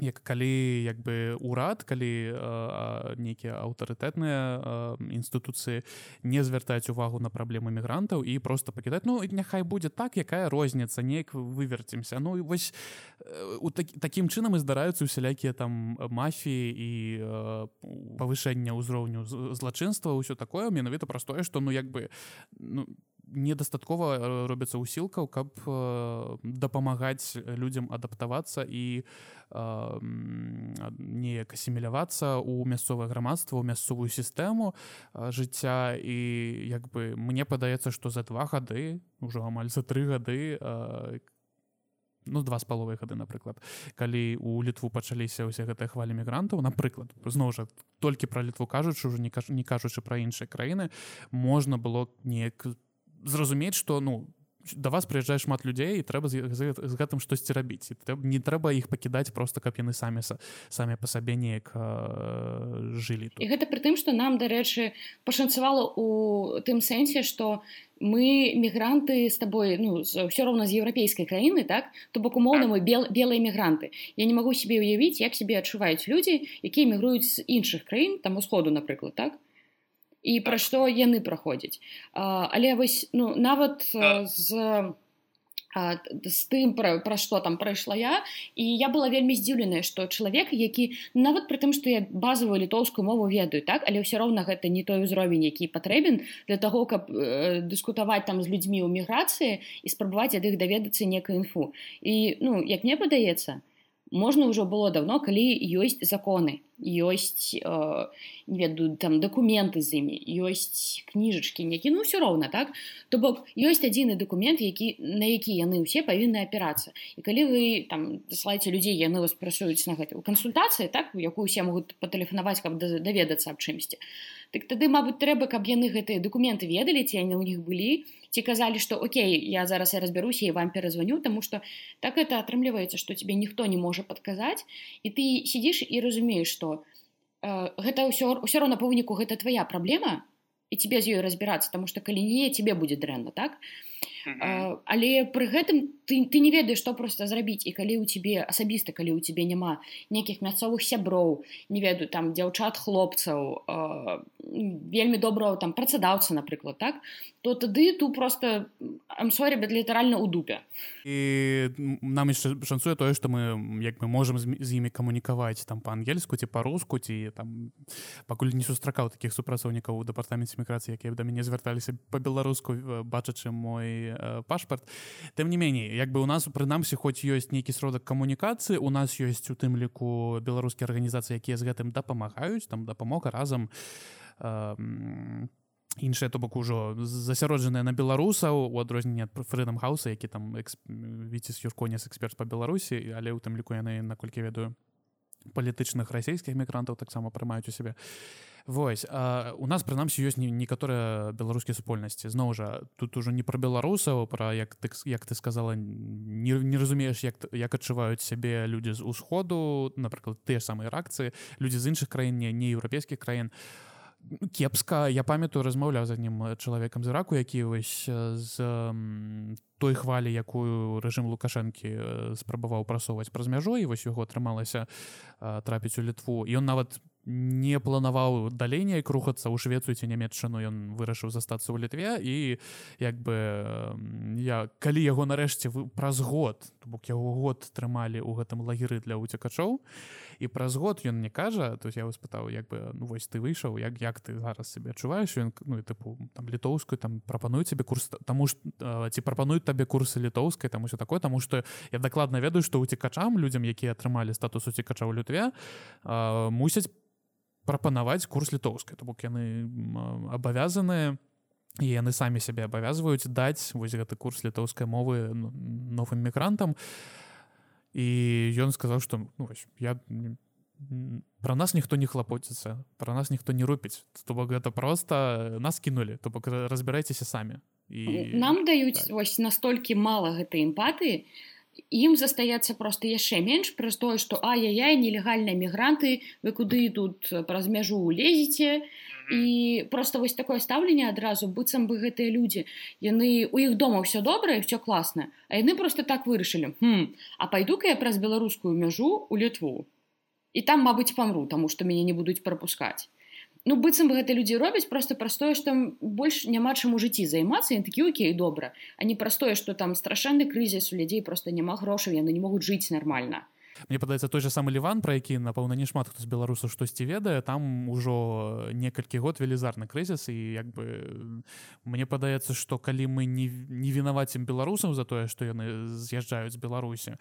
як калі як бы урад калі нейкія аўтарытэтныя інстытуцыі не звяртаюць увагу на праблемы мігрантаў і просто пакідаць ну няхай будзе так якая розніца неяк выверцімся ну і вось у так, такім чынам і здараюцца усялякія там мафіі і павышэння ўзроўню злачынства ўсё такое. Менавіта простое што ну як бы ну недастаткова э, робіцца ўсілкаў каб э, дапамагаць людзям адаптавацца і э, неяк асімілявацца ў мясцовае грамадства ў мясцовую сістэму жыцця і як бы мне падаецца што за два гады ўжо амаль за тры гады ну два з паловай гады напрыклад калі у літву пачаліся ўсе гэтыя хвалі мігрантаў напрыклад зноў жа толькі пра літву кажучы ўжо не кажучы пра іншыя краіны можна было неяк зразумець что ну да вас прыязджае шмат людзей і трэба з, з, гэтым штосьці рабіць. Не трэба іх пакідаць просто каб яны самі самі па сабе неяк э, жылі
тут. і гэта пры тым што нам дарэчы пашанцавала у тым сэнсе што мы мігранты з табой ну ўсё роўна з еўрапейскай краіны так? То бок умоўна мы бел, белыя мігранты. Я не магу сябе ўявіць як сябе адчуваюць людзі якія мігруюць з іншых краін там усходу напрыклад так і пра што яны праходзяць але вось ну нават з з тым пра, пра што там прайшла я і я была вельмі здзіўленая што чалавек які нават пры тым што я базовую літоўскую мову ведаю так але ўсё роўна гэта не той узровень які патрэбен для того каб э, дыскутаваць там з людзьмі ў міграцыі і спрабаваць ад іх даведацца некую інфу і ну як мне падаецца можна ўжо было давно калі ёсць законы ёсць э, не ведаю там дакументы з імі ёсць кніжачкі які ну все роўна так? То бок ёсць адзіны дакумент які на які яны ўсе павінны апірацца. І калі вы там даслаеце людзей яны вас працуюць на гэта кансультацыі так якую усе могуць патэлефанаваць каб даведацца аб чымсьці так тады мабыць трэба каб яны гэтыя дакументы ведалі ці яны ў них былі ці казалі што Окей я зараз я разбяруся і вам перазваню тому что так это атрымліваецца што тебе ніхто не можа падказаць і ты сидзіш і разумееш што э, гэта ўсё ўсё роўна па выніку гэта твоя праблема і тебе з ёй разбірацца тому что калі не тебе будзе дрэнна так? То Uh, але пры гэтым ты, ты не ведаеш што проста зрабіць. І калі ў цябе асабіста калі ў цябе няма нейкіх мясцовых сяброў не ведаю там дзяўчат хлопцаў uh, вельмі доброго там працадаўца напрыклад так то тады ту просто амсорі бед літаральна ў дупе.
І нам яшчэ шанцуе тое што мы як мы можемм з імі камунікаваць там па-ангельску ці па-руску ці там пакуль не сустракаў такіх супрацоўнікаў у дэпартаменце міграцыі якія да мяне звярталіся па-беларуску бачачы мой Э, пашпарт. Тым не меней як бы у нас прынамсі хоць ёсць нейкі сродак камунікацыі у нас ёсць у тым ліку беларускія арганізацыі якія з гэтым дапамагаюць там дапамога разам э, іншыя то бок ужо засяроджаныя на беларусаў у адрозненне ад фрэдам хауса які там віцес юрконес эксперт па беларусі але ў тым ліку яны наколькі ведаю палітычных расійскіх мігрантаў таксама прымаюць у сябе. Вось у нас прынамсі ёсць некаторыя беларускія супольнасці. Зноў жа тут ужо не пра беларусаў пра як ты як ты сказала не, не разумееш як як адчуваюць сябе людзі з усходу напрыклад тыя самыя рэакцыі людзі з іншых краін не не еўрапейскіх краін кепска. Я памятаю размаўляў з аднім чалавекам з раку які вось з той хвалі якую рэжым лукашэнкі спрабаваў прасоўваць праз мяжу і вось яго атрымалася трапіць у літву. Ён нават не планаваў далей неяк рухацца ў швецыю ці нямметчыну ён вырашыў застацца ў літве і як бы я калі яго нарэшце вы праз год бок яго год трымалі ў гэтым лагеры для ўцекачоў і праз год ён не кажа то я спытаў як бы ну вось ты выйшаў як як ты зараз себе адчуваеш? Ён ну тыпу там літоўскую там прапануюць тебе курс таму ж ці прапануюць табе курсы літоўскай там усё такое таму што я дакладна ведаю што уцекачам людзям якія атрымалі статус уцекача ў лютве мусяць прапанаваць курс літоўскай то бок яны абавязаныя і яны самі сябе абавязваюць даць вось гэты курс літоўскай мовы новым мігрантам і ён сказаў што ну, вось, я про нас ніхто не хлапоціцца про нас ніхто не рупіць то бок гэта просто нас кінулі то бок разбірайцеся самі
і нам даюць так. вось настолькі мала гэтай эмпатыі ім застаецца просто яшчэ менш праз тое што ай-яй нелегальныя мігранты вы куды тут праз мяжу лезеце? І просто вось такое стаўленне адразу быццам бы гэтыя людзі яны у іх дома ўсё добрае все класна а яны просто так вырашылі хм, а пайду-ка я праз беларускую мяжу у літву. І там мабыць памру таму што мяне не будуць прапускаць ну быццам бы гэта людзі робяць просто простое что больш няма чым у жыцці займацца такі окей добра а не простое что там страшэнны крызіс у людзей просто няма грошаў яны не могуць жыць нормально
Мне падаецца той же самы ліван про які напэўна не шмат хто з беларусаў штосьці ведае там ужо некалькі год велізарны крызіс і як бы мне падаецца что калі мы не, не вінавацім беларусам за тое что яны з'язджаюць з беларусі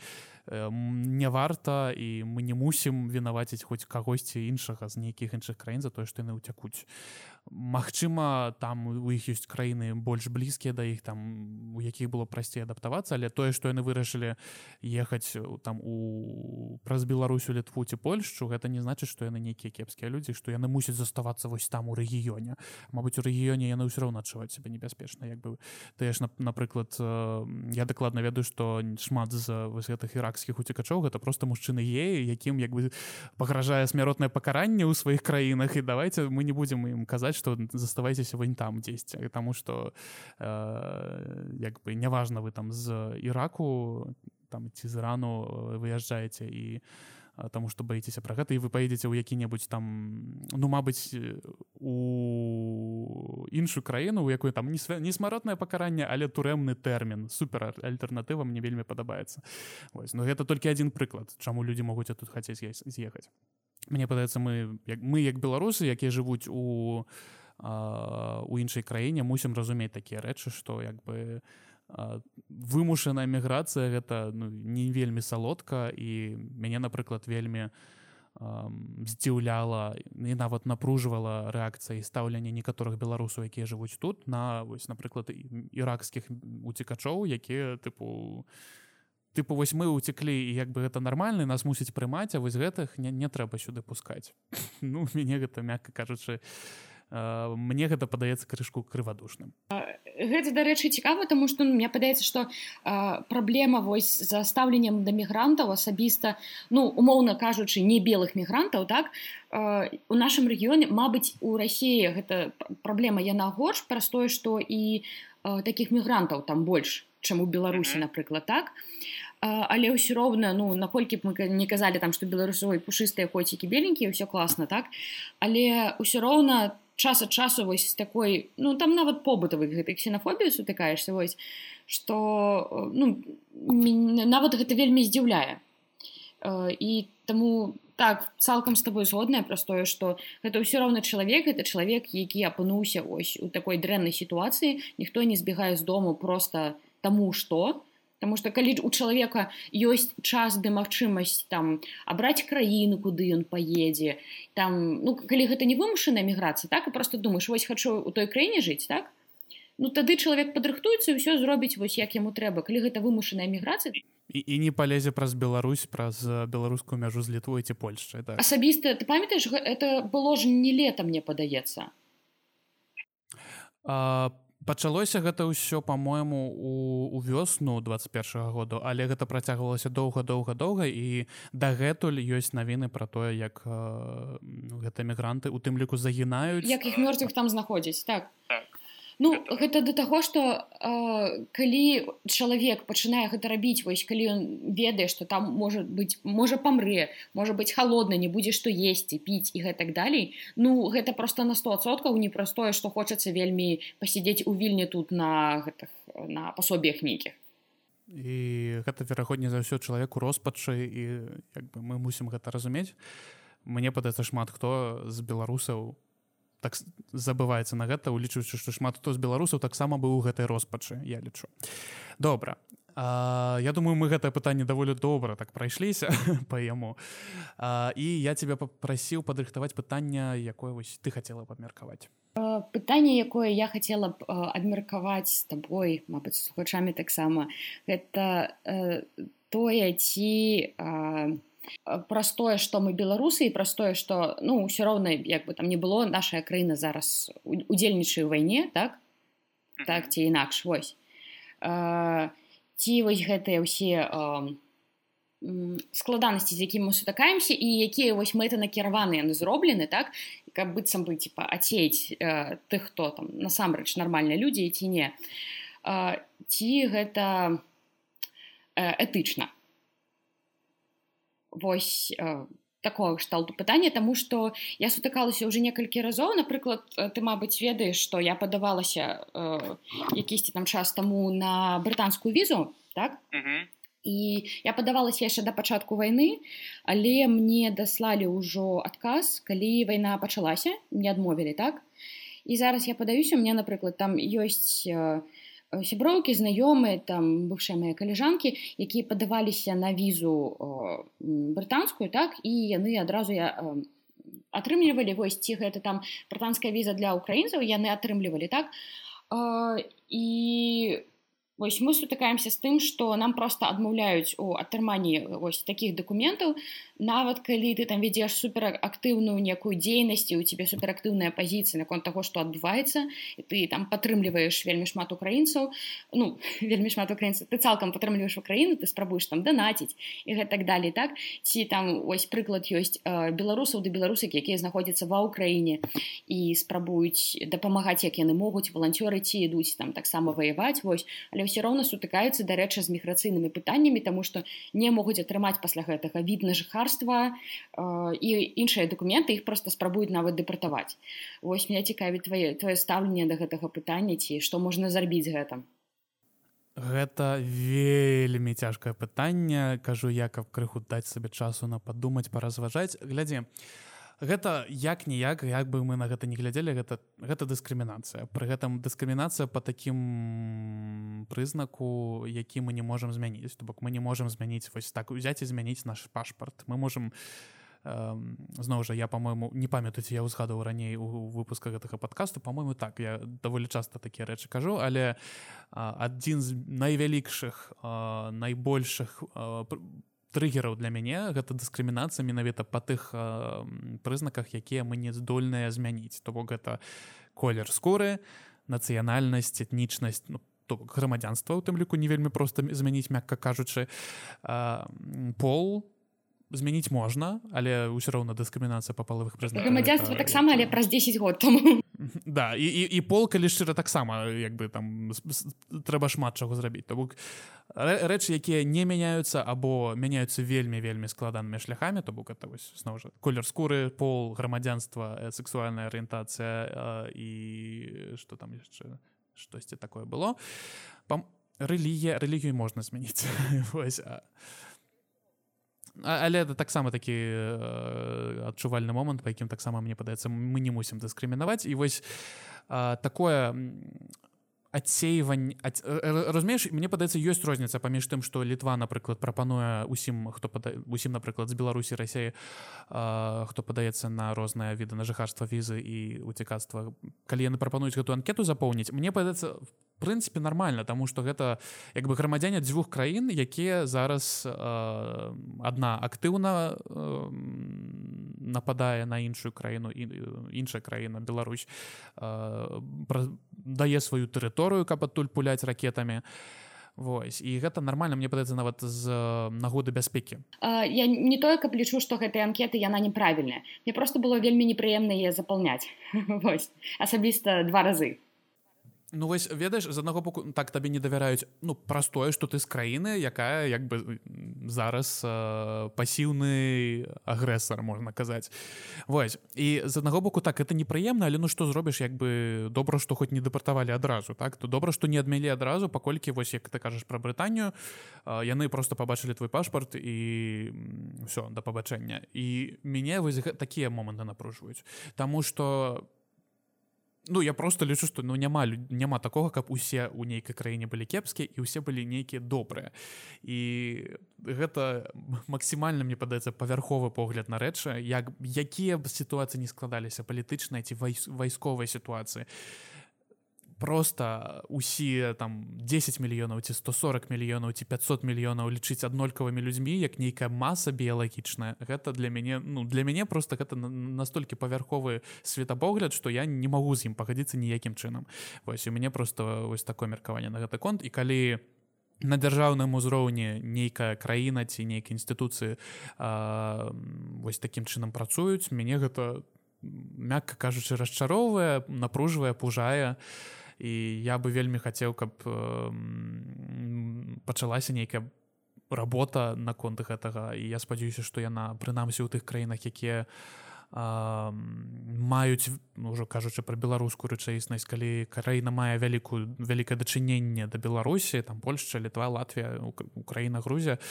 не варта і мы не мусім вінаваціць хоць кагосьці іншага з нейкіх іншых краін за тое што яны ўцякуць Магчыма там у іх ёсць краіны больш блізкія да іх там у якіх было прасцей адаптавацца але тое што яны вырашылі ехаць там у праз беларусю літву ці польшчу гэта не значыць што яны нейкія кепскія людзі што яны мусяць заставацца вось там у рэгіёне. Мабыць у рэгіёне яны ўсё роўна адчуваць сябе небяспечна як бы. Ты ж напрыклад я дакладна ведаю што шмат з вось гэтых іракскіх уцікачоў гэта просто мужчыны е якім як бы пагражае смяротнае пакаранне ў сваіх краінах і давайте мы не будзем ім казаць што заставайцеся вынь там дзесьці таму што э, як бы няважна вы там з іраку там ці з рану э, выязджаеце і таму што баіцеся пра гэта і вы паедзеце ў які-небудзь там ну мабыць у іншую краіну у якой там не не смаротнае пакаранне але турэмны тэрмін супер альтэрнатыва мне вельмі падабаецца Вось но гэта толькі адзін прыклад чаму людзі могуць тут хацець з'ехаць Мне падаецца мы як мы як беларусы якія жывуць у у іншай краіне мусім разумець такія рэчы што як бы у вымушаная міграцыя гэта ну, не вельмі салодка. І мяне напрыклад вельмі здзіўляла і нават напружвала рэакцыя і стаўленне некаторых беларусаў якія жывуць тут на вось напрыклад іракскіх уцікачоў якія тыпу тыпу вось мы уцеклі і як бы гэта нармальны нас мусіць прымаць а вось гэтых не, не трэба сюды пускаць ну мяне гэта мякка кажучы мне гэта падаецца крышку крывадушным
гэта дарэчы цікава тому что ну, мне падаецца что праблема вось за стаўленнем да мігрантаў асабіста ну умоўна кажучы не белых мігрантаў так? А, у нашым рэгіёне Мабыць у рассіі гэта праблема яна горш праз тое што і а, таких мігрантаў там больш чым у беларусі напрыклад так? а, але ўсё роўна ну наколькі б мы не казалі там што беларусовай пушыстыя коцікі беленькія ўсё класна так? Але ўсё роўна час ад часу вось такой ну там нават побытавых гэтай ксенафобіі сутыкаешься вось что ну нават гэта вельмі здзіўляе і таму так цалкам з тобой згодная пра тое что гэта ўсё роўна чалавек это чалавек які апынуўся ось у такой дрэннай сітуацыі ніхто не збегае з дому просто таму что то Таму што калі у чалавека ёсць час ды магчымасць там абраць краіну, куды ён паедзе там ну калі гэта не вымушаная міграцыя так і просто думаеш вось хачу у той краіне жыць так? Ну тады чалавек падрыхтуецца і ўсё зробіць вось як яму трэба калі гэта вымушаная міграцыя
і, і не палезе праз Беларусь праз беларускую мяжу з літвой ці Польшчай
так. асабіста ты памятаеш это было ж не лета мне падаецца
пачалося гэта ўсё по-мойму у, у вёсну 21 -го году але гэта працягвалася доўга доўга доўга і дагэтуль ёсць навіны пра тое як э, гэта мігранты у тым ліку загінаюць
як іх мёртвых там знаходзіць так, так. Ну гэта да таго што э, калі чалавек пачынае гэта рабіць вось калі ён ведае што там можа быць можа памрэ можа быць холодна не будзе што есці піць і гэтак далей ну гэта просто на стосоткаў непростое што хочацца вельмі пасядзець у вільні тут на гэтых на пасобіях нейкіх.
І гэта верагодні за ўсё чалавеку роспачы і як бы мы мусім гэта разумець. Мне падаецца шмат хто з беларусаў так забываецца на гэта улічваючы што шмат хто з беларусаў таксама быў у гэтай роспачы я лічу. Добра. А, я думаю мы гэтае пытанне даволі добра так прайшліся па яму. А, і я тебя попрасіў падрыхтаваць пытанне якое вось ты хотела абмеркаваць.
Пытанне якое я хотела б абмеркаваць табой Мабыць слухачамі таксама гэта э, тое ці а, праз тое што мы беларусы і праз тое што ну ўсё роўна як бы там не было наша краіна зараз удзельнічаю вайне так? Так ці інакш вось. Ці вось гэтыя ўсе складанасці з якім мы сутакаемся і якія вось мэты накіраваны яны зроблены так? Каб быццам бы типа ацець тых хто там насамрэч нармальныя людзі ці не. Ці гэта этычна вось э, такого кшталту пытання тому что я сутыкалася уже некалькі разоў. Напрыклад э, ты мабыць ведаеш что я падавалася э, якісьці там час таму на брытанскую візу так? Uh -huh. і я падавалася яшчэ да пачатку войны але мне даслалі ўжо адказ калі вайна пачалася не адмовілі так? І зараз я падаюся мне напрыклад там ёсць э, сяброўкі знаёмыя там бывшыя мае каліжанкі якія падаваліся на візу брытанскую так і яны адразу я атрымлівалі вось ці гэта там брытанская віза для украінцаў яны атрымлівалі так. І Вось мы сутыкаемся з тым, што нам проста адмаўляюць у атрыманні вось такіх дакументаў. Нават калі ты там вядзеш суперактыўную некую дзейнасць у цябе суперактыўная пазіцыя наконт таго, што адбываецца і ты там падтрымліваеш вельмі шмат украінцаў ну вельмі шмат украінцаў ты цалкам падтрымліваеш украіну ты спрабуеш там данаціць і гэтак далей так ці там ось прыклад ёсць э, беларусаў да беларусак якія знаходзяцца ва ўкраіне і спрабуюць дапамагаць як яны могуць валанцёры ці ідуць там таксама ваяваць вось але ўсё роўна сутыкаюцца дарэчы з міграцыйнымі пытаннямі тому што не могуць атрымаць пасля гэтага відна жыхарства э, і іншыя дакументы іх просто спрабуюць нават дэпартаваць. Вось меня цікаві твае твоё стаўленне да гэтага пытання ці што можна зрабіць гэтым?
Гэта вельмі цяжкае пытанне. Кажу я каб крыху даць сабе часу на падумаць паразважаць. Глядзі гэта як ніяк як бы мы на гэта не глядзелі гэта гэта дыскрымінацыя. Пры гэтым дыскрымінацыя по такім прызнаку які мы не можемм змяніць. То бок мы не можемм змяніць вось так узяць і змяніць наш пашпарт. Мы можемм не зноў жа я по-моему не памятаюць я ўзгадаў раней у выпуска гэтага подкасту по-моему так я даволі часто такія рэчы кажу але адзін з найвялікшых найбольшых трыггераў для мяне гэта дыскрымінацыя менавіта па тых прызнаках якія мы не здольныя змяніць то бок гэта колер скуры нацыянальнасць этнічнасць ну, грамадзянства у тым ліку не вельмі проста змяніць мякка кажучы пол змяніць можна але ўсё роўна дыскрымінацыя па палавых прызнаках
грамадзянства таксама але праз 10 год тому
да і, і, і пол калі шчыра таксама як бы там трэба шмат чаго зрабіць. То бок рэчы якія не мяняюцца або мяняюцца вельмі вельмі складанымі шляхамі то бок это вось зноў жа колер скуры пол грамадзянства э, сексуальная арыентацыя і что там яшчэ штосьці такое было. Рэлігія рэлігію можна змяніць. Вось а але это таксама такі э, адчувальны момант па якім таксама мне падаецца мы не мусім дыскрымінаваць. І вось э, такое адсейванне ад... разумееш мне падаецца ёсць розніца паміж тым што літва напрыклад прапануе усім хто усім напрыклад з беларусі рассеі хто падаецца на розныя віды на жыхарства візы і уцікацтва калі яны прапануюць гэту анкету запоўніць мне падаецца в прынцыпе нормально тому что гэта як бы грамадзяне дзвюх краін якія зараз э, одна актыўна э, нападае на іншую краіну і іншая краіна Беларусь э, дае сваю тэрыторыю каб адтуль пуляць ракетамі. Вось і гэта нормально мне падаецца нават з нагоды бяспекі.
Я не тое каб лічу што гэтай анкеты яна неправільная. Мне просто было вельмі непрыемна яе запаўняць. Асабіста два разы
Ну вось ведаеш з аднаго боку так табе не давяраюць ну простое что ты з краіны якая як бы зараз э, пасіўны агрэсар можна казаць. Вось і з аднаго боку так это непрыемна але ну што зробіш як бы добра што хоць не дэпартавалі адразу так? То добра што не адмелі адразу паколькі вось як ты кажаш пра брытанію э, яны просто пабачылі твой пашпарт і все да пабачэння. І мяне вось такія моманты напружваюць. Таму по Ну я просто лічу што ну няма няма такога каб усе ў нейкай краіне былі кепскія і ўсе былі нейкія добрыя і гэта максімальна мне падаецца павярховы погляд на рэчы як якія б сітуацыі не складаліся палітычныя ці вайсковай сітуацыі просто усе там 10 мільёнаў ці 140 мільёнаў ці 500 мільёнаў лічыць аднолькавымі людзьмі як нейкая маса біялагічная гэта для мяне ну для мяне просто гэта настолькі павярховы светапогляд что я не магу з ім пагадзіцца ніякім чынам вось у мяне просто вось такое меркаванне на гэты конт. І калі на дзяржаўным узроўні нейкая краіна ці нейкія інстытуцыі вось такім чынам працуюць мяне гэта мякка кажучы расчароўвае напружвае пужае. і і я бы вельмі хацеў каб э, пачалася нейкая работа наконт гэтага. І я спадзяюся што яна прынамсі ў тых краінах якія маюць ну, ўжо кажучы пра беларускую рэчаіснасць калі краіна мае вялікую вялікае дачыненне да беларусі там польша літва Латвія украіна грузя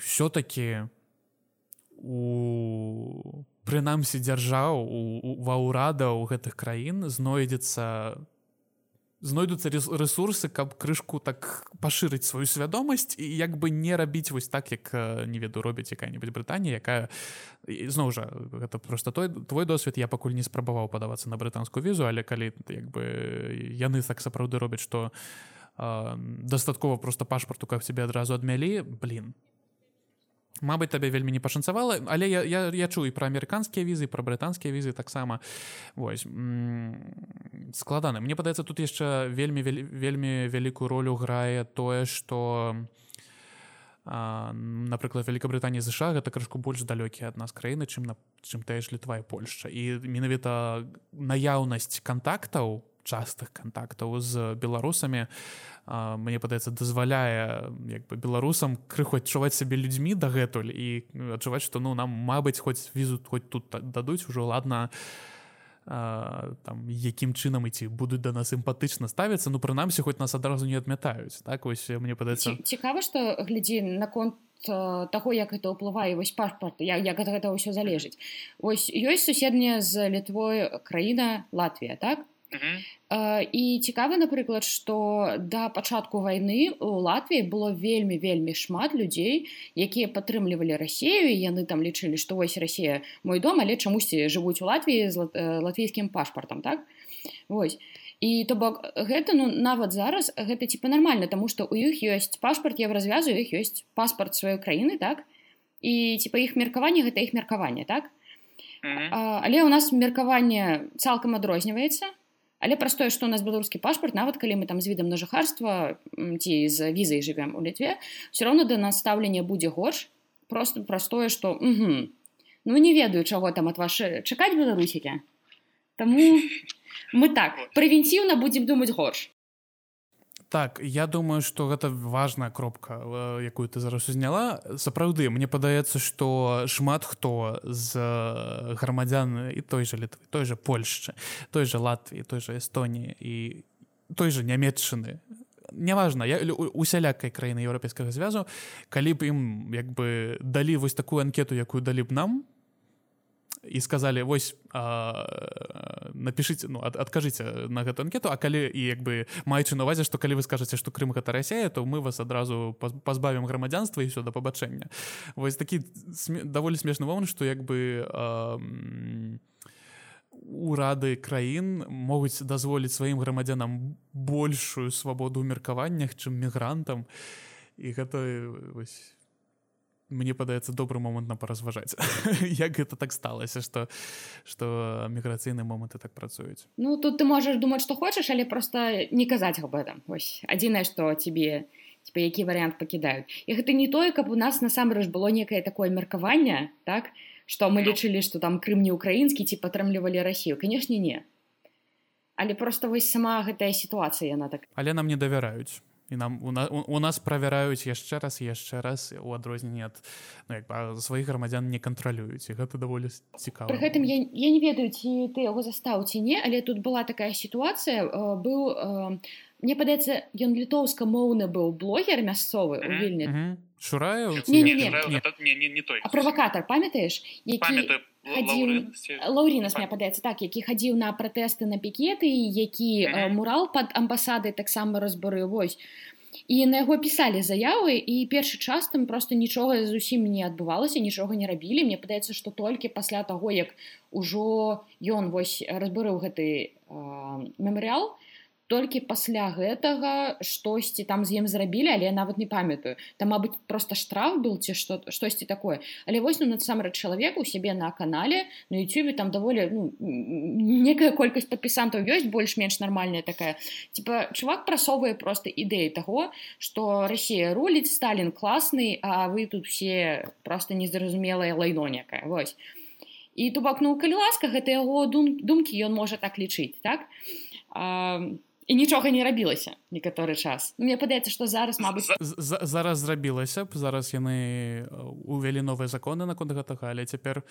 все-таки у прынамсі дзяржаў ва ўрадаў гэтых краін знойдзецца знойдуцца ресурсы каб крышку так пашырыць сваю свядомасць і як бы не рабіць вось так як не веду робіць якая-нибудь Брытанія якая зноў жа гэта просто той твой досвед я пакуль не спрабаваў падавацца на брытанскую візу але калі як бы яны так сапраўды робяць што дастаткова просто пашпарту каб себе адразу адмялі блин Мабыць табе вельмі не пашанцавала але я, я, я чую пра амерыканскія візы пра брытанскія візы таксама вось складаны мне падаецца тут яшчэ вельмі вельмі вялікую ролю грае тое что напрыклад Вкабрытанія ЗША гэта крышку больш далёкія ад нас краіны чым на чым тая ж літва і Польшча і менавіта наяўнасць контактаў частых контактаў з беларусамі мне падаецца дазваляе як бы беларусам крыху адчуваць сябе людзьмі дагэтуль і адчуваць што ну нам мабыць хоць візу хоць тут дадуць ужо ладна там якім чынам ідці будуць да нас сімпатычна ставіцца ну прынамсі хоць нас адразу не адмятаюць так вось мне падаецца
цікава што глядзі наконт таго як это ўплывае вось пашпарт як, як гэта ўсё залежыць ось ёсць суседняя з літвой краіна Латвія так і цікава напрыклад што да пачатку вайны у Латвіі было вельмі вельмі шмат людзей якія падтрымлівалі рассею яны там лічылі што вось Росія мой дом але чамусьці жывуць у Латвіі з латвійскім пашпартам так? Вось. І то бок гэта ну нават зараз гэта типа нормально тому что у іх ёсць пашпарт я развязу іх ёсць паспорт сваёй краіны так? І типа іх меркаванне гэта іх меркаванне так? А, але у нас меркаванне цалкам адрозніваецца Але праз тое, што у нас беларускі пашпарт, нават калі мы там з відам на жыхарства ці з візай жывем у літве, все роўно да нас стаўлення будзе горш просто праз тое, што ну не ведаю, чаго там ад вашы чакаць беларусікі. Таму мы так прэвенціўна будзем думаць горш
так я думаю что гэта важная кропка э, якую ты зараз узняла. Сапраўды мне падаецца что шмат хто з э, грамадзян і той же літвы той же польшчы той же латвіі той же эстоніі і той же нямецчыны неважно я усялякай краіны еўрапейскага звязу калі б ім як бы далі вось такую анкету якую далі б нам і сказалі вось напишите ну ад, адкажыце на гэту анкету А калі і як бы маючы на увазе што калі вы скажаце што Крым гэта Расія то мы вас адразу пазбавім грамадзянства і ўсё да пабачэння вось такі сме, даволі смешны момант што як бы а, урады краін могуць дазволіць сваім грамадзянам большую свабоду ў меркаваннях чым мігрантам і гэта вось мне падаецца добры момант на паразважаць як гэта так сталася что что міграцыйныя моманты так працуюць
ну тут ты можаш думаць что хочаш але просто не казаць об этом. Ось адзінае что тебе типа які варыянт пакідаюць і гэта не тое каб у нас насамрэч было некае такое меркаванне так что мы лічылі что там крым не украінскі ці падтрымлівалі Росію канешне не. Але просто вось сама гэтая сітуацыя яна так
але нам не давяраюць і нам у, на, у, у нас правяраюць яшчэ раз яшчэ раз у адрозненне ад ну, сваіх грамадзян не кантралююць і гэта даволі цікава
Пры гэтым я, я не ведаю ці ты яго застаў ці не але тут была такая сітуацыя быў мне падаецца ён літоўска-моўны быў блогер мясцовы у вільні
шураю
правакатар памятаеш які лаўрінас мне падаецца так які хадзіў на пратэсты на пікеты які mm -hmm. мурал под амбасадай таксама разбары вось і на яго пісалі заявы і першы час там просто нічога зусім не адбывалася нічога не рабілі мне падаецца што толькі пасля таго як ужо ён вось разбурыў гэты мемарыал то толькі пасля гэтага штосьці там з ім зрабілі але я нават не памятаю. Там мабыць просто штраф был ці что штосьці такое. Але вось ну насамрэч чалавек у сябе на канале на Ютубе там даволі ну, некая колькасць падпісантаў ёсць больш-менш нармальная такая. Типа чувак прасоввае просто ідэі того что Россия руліць Сталін класны а вы тут все просто незразумелая лайно некая вось і то бок ну калі ласка гэта яго дум думкі ён можа так лічыць так? А і нічога не рабілася некаторы час. Мне падаецца што зараз мабыць
зараз зрабілася б зараз яны увялі новыя законы наконт гэтага але цяпер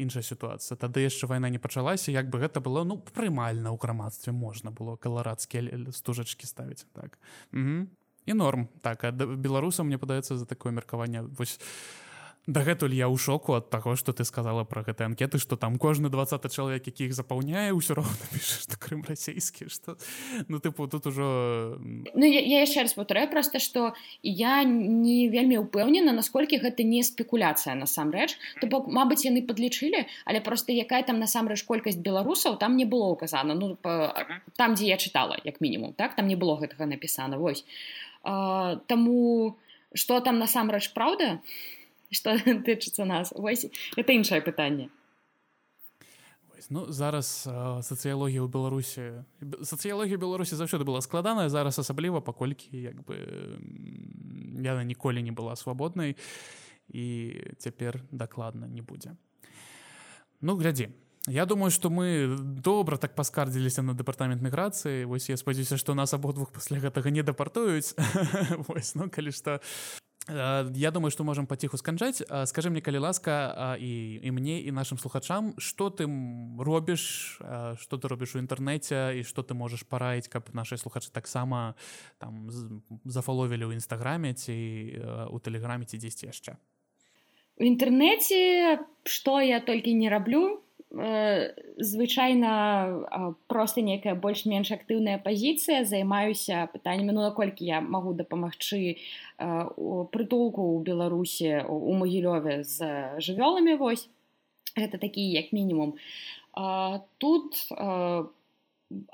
іншая сітуацыя. Тады яшчэ вайна не пачалася як бы гэта было ну прымальна ў грамадстве можна было каларадскія стужачкі ставіць так. І норм. Так ад беларусам мне падаецца за такое меркаванне вось дагэтуль я ў шоку ад таго што ты сказала про гэты анкеты што там кожны 20 чалавек які іх запаўняе ўсё роўна піша што крым расійскі што ну тыпу тут ужо
ну, я, я яшчэ раз паўтараю просто што я не вельмі ўпэўнена насколькі гэта не спекуляцыя насамрэч. То бок Мабыць яны падлічылі але просто якая там насамрэч колькасць беларусаў там не было указана ну па, там дзе я чытала як мінімум так там не было гэтага напісана вось. А, таму что там насамрэч праўда что тычыцца нас. Вось это іншае пытанне.
Ну зараз сацыялогія ў беларусі сацыялогія беларусі заўсёды была складаная зараз асабліва паколькі як бы яна ніколі не была свабоднай і цяпер дакладна не будзе. Ну глядзі Я думаю что мы добра так паскардзіліся на дэпартамент міграцыі. Вось я спадзяюся што нас абодвух пасля гэтага не дэпартуюць. Ну, калі што. Э, я думаю что можем паціху сканчаць э, скажи мне калі ласка і і мне і нашим слухачам что ты робіш что ты робіш у інтэрнэце і что ты можаш параіць каб наши слухачы таксама там зафаловілі ў нстаграме ці у тэлеграме ці дзесьці яшчэ
у інтэрнэце что я толькі не раблю Э, звычайна просто некая больш-менш актыўная пазіцыя займаюся пытаннямі ну наколькі я магу дапамагчы прытулку ў беларусе у магілёве з жывёламі вось. Гэта такі як мінімум. Тут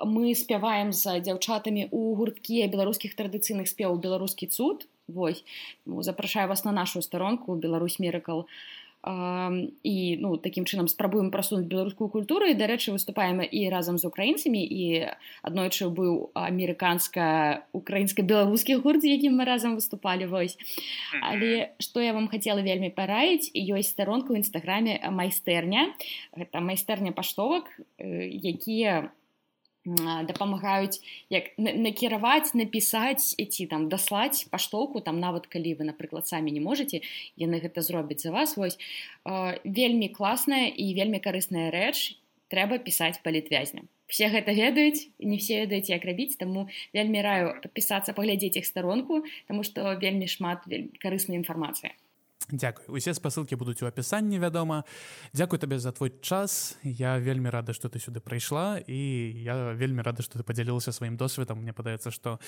мы спяваем з дзяўчатамі у гурткі беларускіх традыцыйных спеваў беларускі цуд вось. Запрашаю вас на нашу старонку Беларусь міракал а і ну такім чынам спрабуем прасунуць беларускую культуру і дарэчы выступаем і разам з украінцамі і аднойчы быў амерыканска украінска-беларускі гурт якім мы разам выступалі вось. Але што я вам хацела вельмі параіць ёсць старонка ў нстаграме майстэрня гэта майстэрня паштовак якія дапамагаюць як накіраваць напісаць ці там даслаць паштоўку там нават калі вы напрыклад самі не можете яны гэта зробяць за вас. Вось вельмі класная і вельмі карысная рэч. Трэба пісаць палітвязням все гэта ведаюць не все ведаюць як рабіць таму вельмі раю падпісацца паглядзець іх старонку тому што вельмі шмат карысная інфармацыя
Дякую. Усе спасылкі будуць у апісанні вядома Дякую табе за твой час. Я вельмі рада что ты сюды прыйшла і я вельмі рада что ты подзялілася сваім досведам мне падаецца что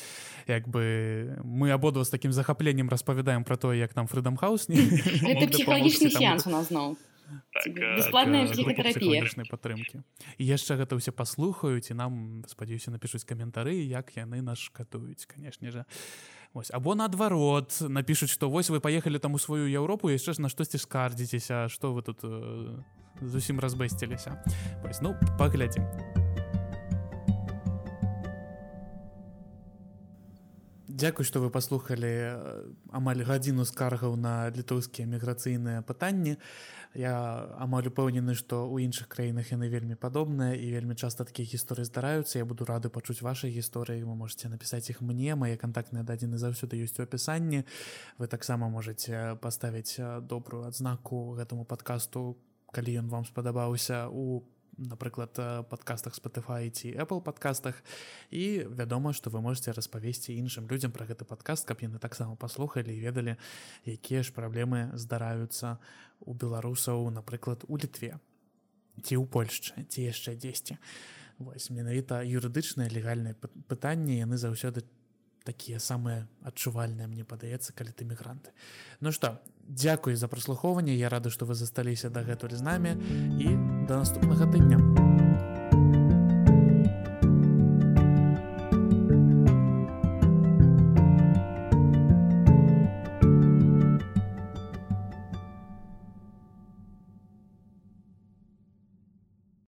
як бы мы абодва з таким захапленнем распавядаем про то як нам фрыдам хаус не
бесплатная
падтрымки і яшчэ гэта ўсе паслухаюць і нам спадзяюся напішуць каментары як яны нас катуюць канешне же. Вось, або наадварот напішуць што вось вы паехалі там у сваю Еўропу яшчэ ж на штосьці скардзіцеся што вы тут э, зусім разбэсціліся ну паглядзім Дзякуй што вы паслухалі э, амаль гадзіну скаргаў на літоўскія міграцыйныя пытанні я амаль упэўнены што ў іншых краінах яны вельмі падобныя і вельмі часта такія гісторыі здараюцца. Я буду рады пачуць вашай гісторыі. Вы можете напісаць іх мне. Мае кантактныя дадзены заўсёды ёсць у апісанні. Вы таксама можете паставіць добрую адзнаку гэтаму падкасту калі ён вам спадабаўся у напрыклад подкастах Spotify ці Apple подкастах. І вядома што вы можете распавесці іншым людзям пра гэты падкаст каб яны таксама паслухалі і ведалі якія ж праблемы здараюцца у беларусаў напрыклад у літве ці ў Польшчы ці яшчэ дзесьці. Вось менавіта юрыдычныя легальныя пытанні яны заўсёды такія самыя адчувальныя мне падаецца калі ты мігранты. Ну што Дякуй за праслухоўванне я рады што вы засталіся дагэтуль з намі і да наступнага тыдня